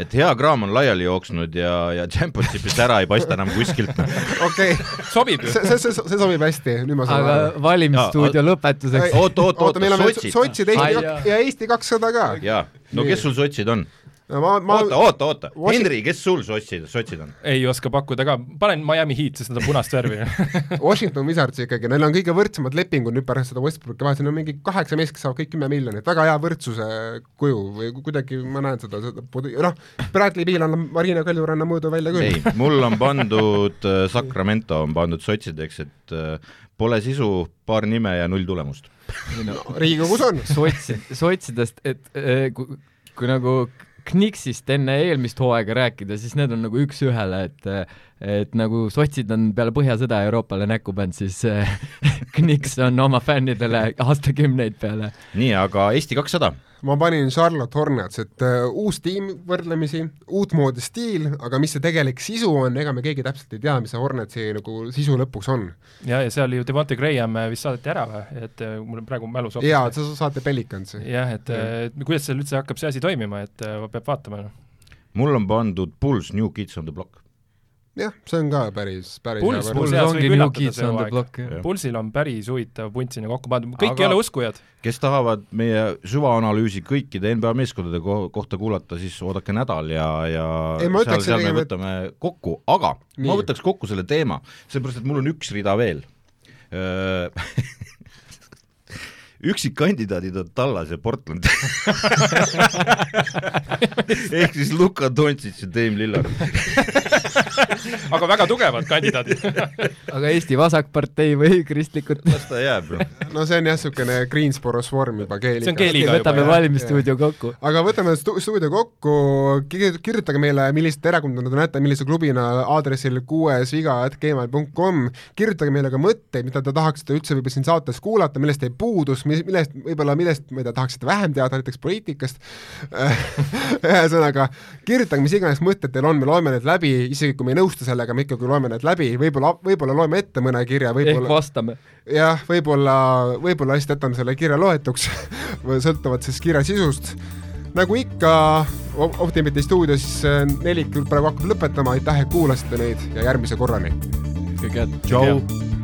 et hea kraam on laiali jooksnud ja, ja championship'ist ära ei paista enam kuskilt. okei, sobib ju see, see, see, see sobib hästi, nüüd ma saan aga aru. valimisstuudio lõpetuseks. meil oota, on veel sotsid. sotsid Eesti jaa. ja Eesti kakssada ka. jaa, no kes sul sotsid on? ma, ma oota, oota, oota, Washing- Henri, kes sul sotsid, sotsid on? ei oska pakkuda ka, panen Miami Heat, sest nad on punast värvi Washington Wizards ikkagi, neil on kõige võrdsemad lepingud nüüd pärast seda Westbrooki vahet, siin on mingi kaheksa meest, kes saavad kõik kümme miljonit, väga hea võrdsuse kuju või kuidagi ma näen seda, seda, noh, Bradley Beal annab Marina Kaljuranna mõõdu välja küll. ei, mul on pandud äh, Sacramento on pandud sotsideks, et äh, pole sisu, paar nime ja null tulemust. Riigikogus on. sotsid, sotsidest, et eh, kui, kui nagu Knicksist enne eelmist hooaega rääkida, siis need on nagu üks-ühele, et et nagu sotsid on peale Põhjasõda Euroopale näkku pannud, siis eh, Knicks on oma fännidele aastakümneid peale. Nii, aga Eesti kakssada, ma panin Charlotte Hornets, et uh, uus tiim võrdlemisi, uutmoodi stiil, aga mis see tegelik sisu on, ega me keegi täpselt ei tea, mis see Hornetsi nagu sisu lõpuks on. ja, ja seal ju Devonte Graham äh, vist saadeti ära või, et äh, mul on praegu mälus hoopis- jaa, sa saate Pelicansi. jah, et, et kuidas seal üldse hakkab see asi toimima, et äh, peab vaatama, noh. mul on pandud Bulls New Kids on the Block. jah, see on ka päris, päris Puls- hea Puls- variant. seas ongi New Kids on the block, jah. Pulsil on päris huvitav punt sinna kokku pandud, kõik Aga- ei ole uskujad. kes tahavad meie süvaanalüüsi kõikide NBA meeskondade ko kohta kuulata, siis oodake nädal ja, ja Ei, seal, seal me pigem, et- võtame kokku, aga Nii. ma võtaks kokku selle teema, sellepärast et mul on üks rida veel. üksikkandidaadid on Tallas ja Portland. ehk siis Luka Doncic ja Dame Lillard. aga väga tugevad kandidaadid. aga Eesti Vasakpartei või kristlikud las ta jääb. no see on jah, niisugune Greensboro svorm juba keeliga. See on keeliga. võtame juba, jah. valimisstuudio kokku. aga võtame stu- stuudio kokku, kirjutage meile, millist erakonda te näete, millise klubina aadressil kuuesviga.gmail.com, kirjutage meile ka mõtteid, mida te tahaksite üldse võib-olla siin saates kuulata, millest teil puudus, millest võib-olla, millest, tea, tahaksite vähem teada, näiteks poliitikast ühesõnaga, kirjutage, mis iganes mõtted teil on, me loeme need läbi, isegi kui me ei nõustu sellega, me ikkagi loeme need läbi, võib-olla, võib-olla loeme ette mõne kirja, ehk võib-olla vastame. jah, võib-olla, võib-olla lihtsalt jätame selle kirja loetuks, sõltuvalt siis kirja sisust. nagu ikka Op- Optimiti stuudios äh, nelik praegu hakkab lõpetama, aitäh, et kuulasite meid ja järgmise korrani! kõike head. tšau.